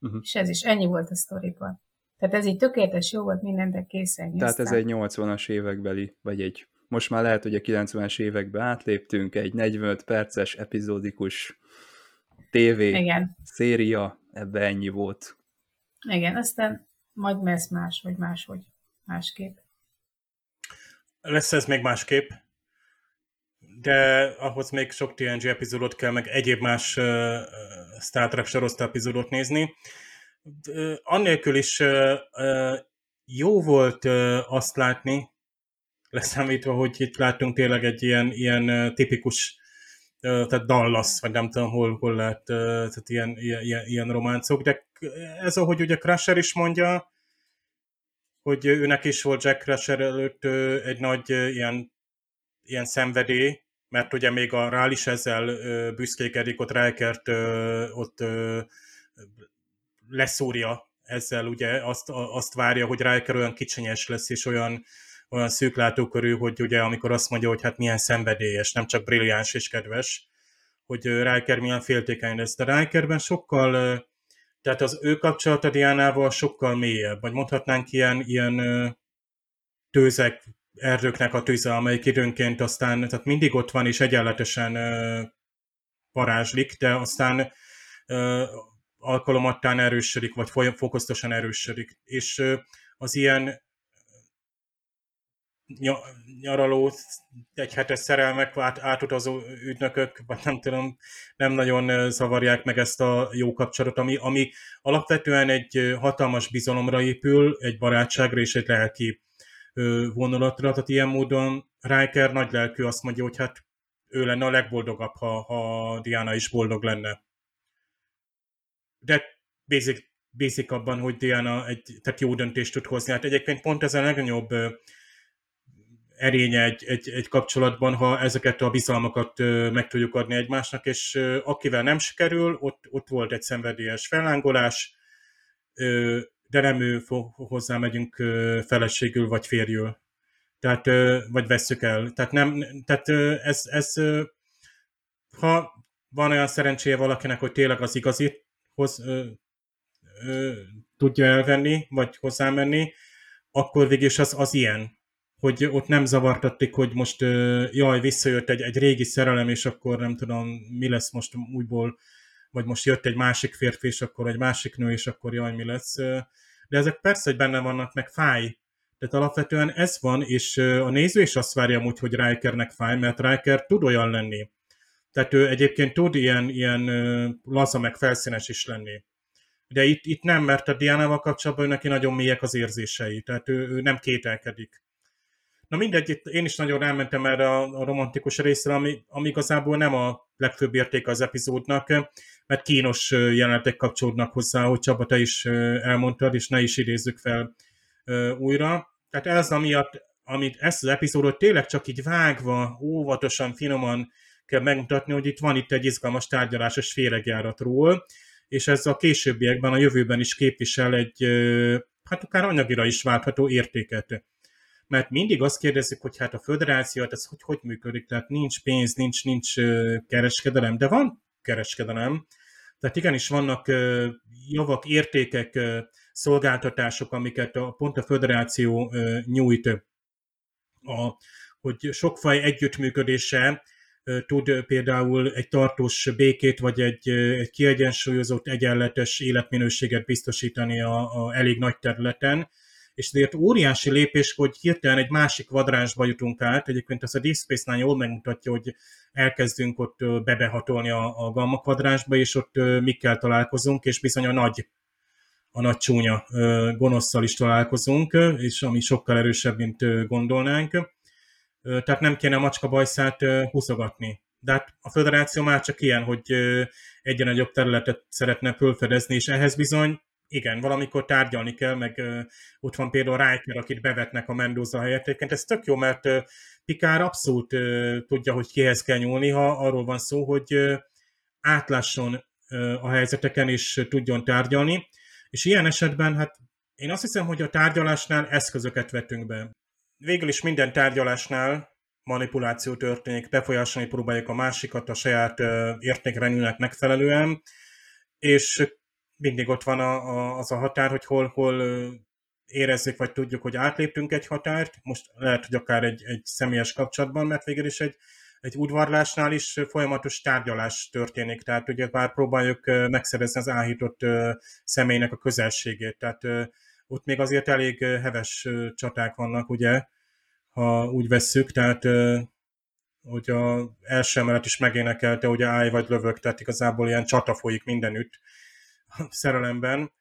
Uh-huh. És ez is ennyi volt a sztoriban. Tehát ez így tökéletes, jó volt, minden, de készen. Tehát ez egy 80-as évekbeli, vagy egy most már lehet, hogy a 90-es évekbe átléptünk, egy 45 perces epizódikus TV Igen. széria, ebbe ennyi volt. Igen, aztán majd lesz más, vagy máshogy, másképp. Lesz ez még másképp, de ahhoz még sok TNG epizódot kell, meg egyéb más uh, Star Trek sorosztá epizódot nézni. Uh, annélkül is uh, uh, jó volt azt látni, leszámítva, hogy itt látunk tényleg egy ilyen, ilyen tipikus tehát Dallas, vagy nem tudom, hol, hol lehet, tehát ilyen, ilyen, ilyen románcok, de ez, ahogy ugye Crusher is mondja, hogy őnek is volt Jack Crusher előtt egy nagy ilyen, ilyen szenvedély, mert ugye még a Rál is ezzel büszkékedik, ott Rikert ott leszúrja ezzel, ugye azt, azt várja, hogy Riker olyan kicsinyes lesz, és olyan, olyan szűklátókörű, hogy ugye amikor azt mondja, hogy hát milyen szenvedélyes, nem csak brilliáns és kedves, hogy Riker milyen féltékeny lesz. De Rikerben sokkal, tehát az ő kapcsolata Diánával sokkal mélyebb, vagy mondhatnánk ilyen, ilyen tőzek, erdőknek a tűze, amelyik időnként aztán, tehát mindig ott van és egyenletesen varázslik, de aztán alkalomattán erősödik, vagy fokozatosan erősödik. És az ilyen nyaraló, egy hetes szerelmek, át, átutazó ügynökök, vagy nem tudom, nem nagyon zavarják meg ezt a jó kapcsolatot, ami, ami alapvetően egy hatalmas bizalomra épül, egy barátságra és egy lelki vonulatra, tehát ilyen módon Riker nagy lelkű azt mondja, hogy hát ő lenne a legboldogabb, ha, ha Diana is boldog lenne. De basic, basic abban, hogy Diana egy tehát jó döntést tud hozni. Hát egyébként pont ez a legnagyobb erénye egy, egy, egy kapcsolatban, ha ezeket a bizalmakat meg tudjuk adni egymásnak, és akivel nem sikerül, ott, ott volt egy szenvedélyes fellángolás, de nem ő hozzá megyünk feleségül vagy férjül. Tehát, vagy vesszük el. Tehát, nem, tehát ez, ez, ha van olyan szerencséje valakinek, hogy tényleg az igazi hoz, tudja elvenni, vagy hozzámenni, akkor végül az, az ilyen hogy ott nem zavartatték, hogy most jaj, visszajött egy, egy régi szerelem, és akkor nem tudom, mi lesz most újból, vagy most jött egy másik férfi, és akkor egy másik nő, és akkor jaj, mi lesz. De ezek persze, hogy benne vannak, meg fáj. Tehát alapvetően ez van, és a néző is azt várja amúgy, hogy Rikernek fáj, mert Riker tud olyan lenni. Tehát ő egyébként tud ilyen, ilyen laza, meg felszínes is lenni. De itt, itt nem, mert a Diánával kapcsolatban neki nagyon mélyek az érzései, tehát ő, ő nem kételkedik. Na mindegy, itt én is nagyon rámentem erre a, a romantikus részre, ami, ami igazából nem a legfőbb értéke az epizódnak, mert kínos jelenetek kapcsolódnak hozzá, hogy Csaba, te is elmondtad, és ne is idézzük fel újra. Tehát ez amiatt, amit ezt az epizódot tényleg csak így vágva, óvatosan, finoman kell megmutatni, hogy itt van itt egy izgalmas tárgyalásos féregjáratról, és ez a későbbiekben, a jövőben is képvisel egy, hát akár anyagira is váltható értéket mert mindig azt kérdezik, hogy hát a föderáció, ez hogy, hogy működik, tehát nincs pénz, nincs, nincs kereskedelem, de van kereskedelem, tehát igenis vannak javak, értékek, szolgáltatások, amiket a, pont a föderáció nyújt, a, hogy sokfaj együttműködése tud például egy tartós békét, vagy egy, egy kiegyensúlyozott, egyenletes életminőséget biztosítani a, a elég nagy területen, és ezért óriási lépés, hogy hirtelen egy másik kvadránsba jutunk át. Egyébként ez a Deep Space Nine jól megmutatja, hogy elkezdünk ott bebehatolni a, a gamma kvadránsba, és ott mikkel találkozunk, és bizony a nagy a nagy csúnya gonoszszal is találkozunk, és ami sokkal erősebb, mint gondolnánk. Tehát nem kéne a macska bajszát húzogatni. De hát a föderáció már csak ilyen, hogy egyen nagyobb területet szeretne fölfedezni, és ehhez bizony igen, valamikor tárgyalni kell, meg uh, ott van például Riker, akit bevetnek a Mendoza helyett. Egyébként ez tök jó, mert uh, Pikár abszolút uh, tudja, hogy kihez kell nyúlni, ha arról van szó, hogy uh, átlásson uh, a helyzeteken és tudjon tárgyalni. És ilyen esetben, hát én azt hiszem, hogy a tárgyalásnál eszközöket vetünk be. Végül is minden tárgyalásnál manipuláció történik, befolyásolni próbáljuk a másikat a saját értékrendűnek megfelelően, és mindig ott van a, a, az a határ, hogy hol, hol érezzük, vagy tudjuk, hogy átléptünk egy határt, most lehet, hogy akár egy, egy személyes kapcsolatban, mert végül is egy, egy udvarlásnál is folyamatos tárgyalás történik, tehát ugye bár próbáljuk megszerezni az áhított személynek a közelségét, tehát ott még azért elég heves csaták vannak, ugye, ha úgy vesszük, tehát hogy a első emelet is megénekelte, hogy állj vagy lövök, tehát igazából ilyen csata folyik mindenütt, szerelemben.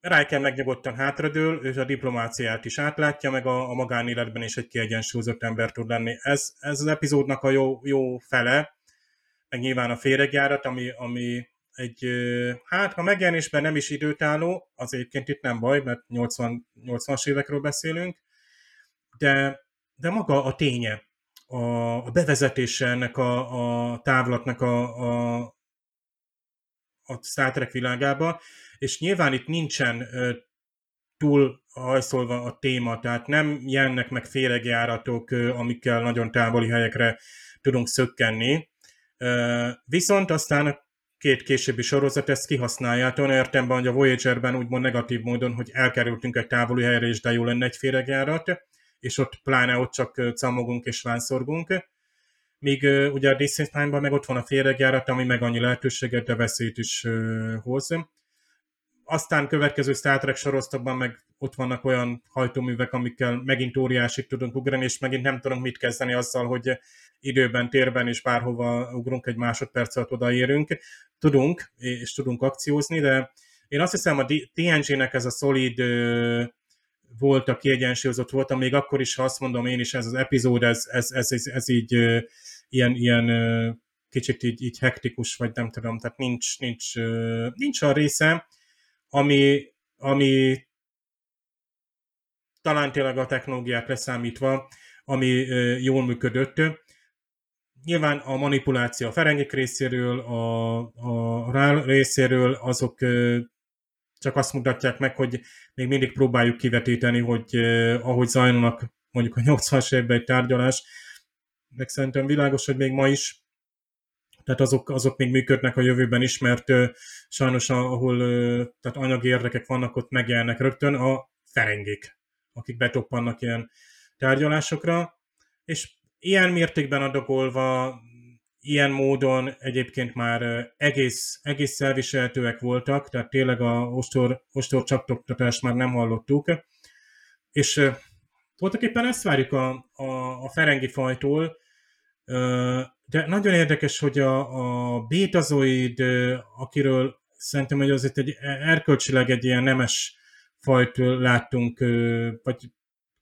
Riker megnyugodtan hátradől, ő a diplomáciát is átlátja, meg a, a magánéletben is egy kiegyensúlyozott ember tud lenni. Ez, ez az epizódnak a jó, jó fele, meg nyilván a féregjárat, ami, ami egy, hát ha megjelenésben nem is időtálló, az egyébként itt nem baj, mert 80, 80-as évekről beszélünk, de, de maga a ténye, a, a bevezetése ennek a, a távlatnak a, a, a Star Trek világába, és nyilván itt nincsen túl hajszolva a téma, tehát nem jelennek meg féregjáratok, amikkel nagyon távoli helyekre tudunk szökkenni. Viszont aztán két későbbi sorozat ezt kihasználja. Olyan értemben, hogy a Voyager-ben úgymond negatív módon, hogy elkerültünk egy távoli helyre, és de jó lenne egy féregjárat, és ott pláne ott csak camogunk és vánszorgunk. Míg ugye a Disney ban meg ott van a féregjárat, ami meg annyi lehetőséget, de veszélyt is hoz. Aztán következő Star Trek sorozatban meg ott vannak olyan hajtóművek, amikkel megint óriásig tudunk ugrani, és megint nem tudunk mit kezdeni azzal, hogy időben, térben és bárhova ugrunk egy másodperc alatt odaérünk. Tudunk, és tudunk akciózni, de én azt hiszem a TNG-nek ez a szolid a kiegyensúlyozott volt, még akkor is, ha azt mondom én is, ez az epizód, ez, ez, ez, ez, ez így ilyen, ilyen kicsit így, így hektikus, vagy nem tudom, tehát nincs, nincs, nincs a része, ami, ami talán tényleg a technológiát leszámítva, ami jól működött. Nyilván a manipuláció a Ferengik részéről, a, a Rál részéről, azok csak azt mutatják meg, hogy még mindig próbáljuk kivetíteni, hogy ahogy zajlanak mondjuk a 80-as évben egy tárgyalás, meg szerintem világos, hogy még ma is. Tehát azok, azok még működnek a jövőben is, mert uh, sajnos ahol uh, tehát anyagi érdekek vannak, ott megjelennek rögtön a ferengék, akik betoppannak ilyen tárgyalásokra, és ilyen mértékben adagolva, ilyen módon egyébként már egész, egész elviselhetőek voltak, tehát tényleg a ostor, ostor csaptoktatást már nem hallottuk, és voltak éppen ezt várjuk a, a, a Ferengi fajtól, de nagyon érdekes, hogy a, a bétazoid, akiről szerintem, hogy azért egy erkölcsileg egy ilyen nemes fajt láttunk, vagy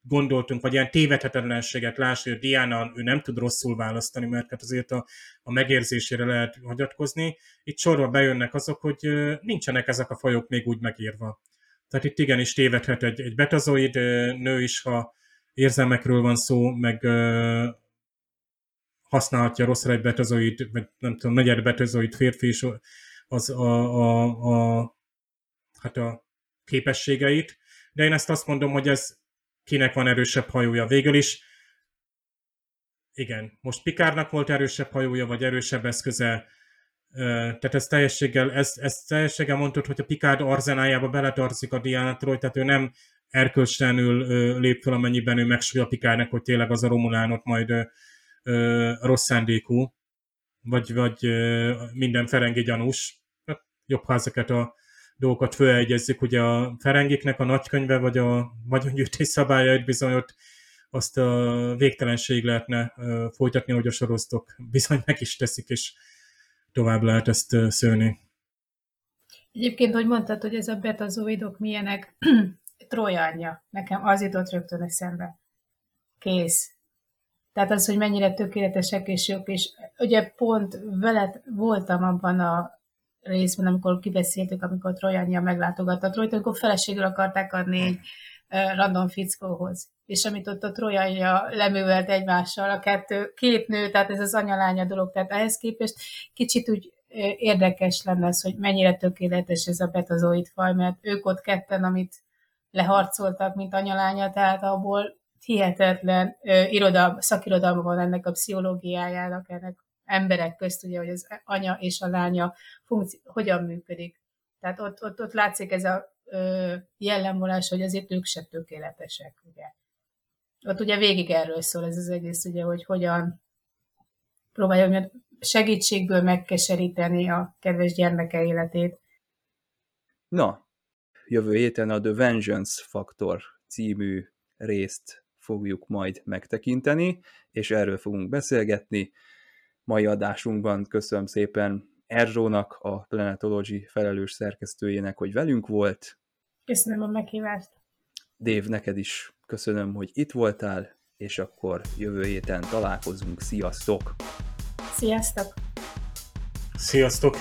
gondoltunk, vagy ilyen tévedhetetlenséget láss, hogy Diana ő nem tud rosszul választani, mert hát azért a, a megérzésére lehet hagyatkozni. Itt sorba bejönnek azok, hogy nincsenek ezek a fajok még úgy megírva. Tehát itt igenis tévedhet egy, egy betazoid nő is, ha érzelmekről van szó, meg használhatja rosszra egy betazoid, vagy nem tudom, negyed betazoid férfi is az a, a, a, hát a képességeit, de én ezt azt mondom, hogy ez kinek van erősebb hajója. Végül is, igen, most Pikárnak volt erősebb hajója, vagy erősebb eszköze, tehát ez teljességgel, ez, ez teljességgel mondtad, hogy a Pikárd arzenájába beletartozik a Diana tehát ő nem erkölcstelenül lép fel, amennyiben ő megsúlya Pikárnak, hogy tényleg az a Romulánot majd ö, rossz szándékú, vagy, vagy minden ferengi gyanús. Hát jobb, ha ezeket a dolgokat fölelgyezzük. Ugye a ferengiknek a nagykönyve, vagy a vagyongyűjtés szabályait bizony ott azt a végtelenség lehetne folytatni, hogy a sorosztok bizony meg is teszik, és tovább lehet ezt szőni. Egyébként, hogy mondtad, hogy ez a betazoidok milyenek, (clears throat) Trojanja. Nekem az jutott rögtön eszembe. Kész. Tehát az, hogy mennyire tökéletesek és jók, és ugye pont veled voltam abban a részben, amikor kibeszéltük, amikor Trojania meglátogatta Trojt, akkor feleségül akarták adni egy random fickóhoz. És amit ott a Trojania leművelt egymással, a kettő, két nő, tehát ez az anyalánya dolog, tehát ehhez képest kicsit úgy érdekes lenne az, hogy mennyire tökéletes ez a betazoid faj, mert ők ott ketten, amit leharcoltak, mint anyalánya, tehát abból hihetetlen irodalma, szakirodalma van ennek a pszichológiájának, ennek emberek közt, ugye, hogy az anya és a lánya funkció, hogyan működik. Tehát ott, ott, ott látszik ez a ö, jellemvolás, hogy azért ők se tökéletesek, ugye. Ott ugye végig erről szól ez az egész, ugye, hogy hogyan próbálja segítségből megkeseríteni a kedves gyermeke életét. Na, jövő héten a The Vengeance Factor című részt fogjuk majd megtekinteni, és erről fogunk beszélgetni. Mai adásunkban köszönöm szépen Erzsónak, a Planetology felelős szerkesztőjének, hogy velünk volt. Köszönöm a meghívást. Dév, neked is köszönöm, hogy itt voltál, és akkor jövő héten találkozunk. Sziasztok! Sziasztok! Sziasztok!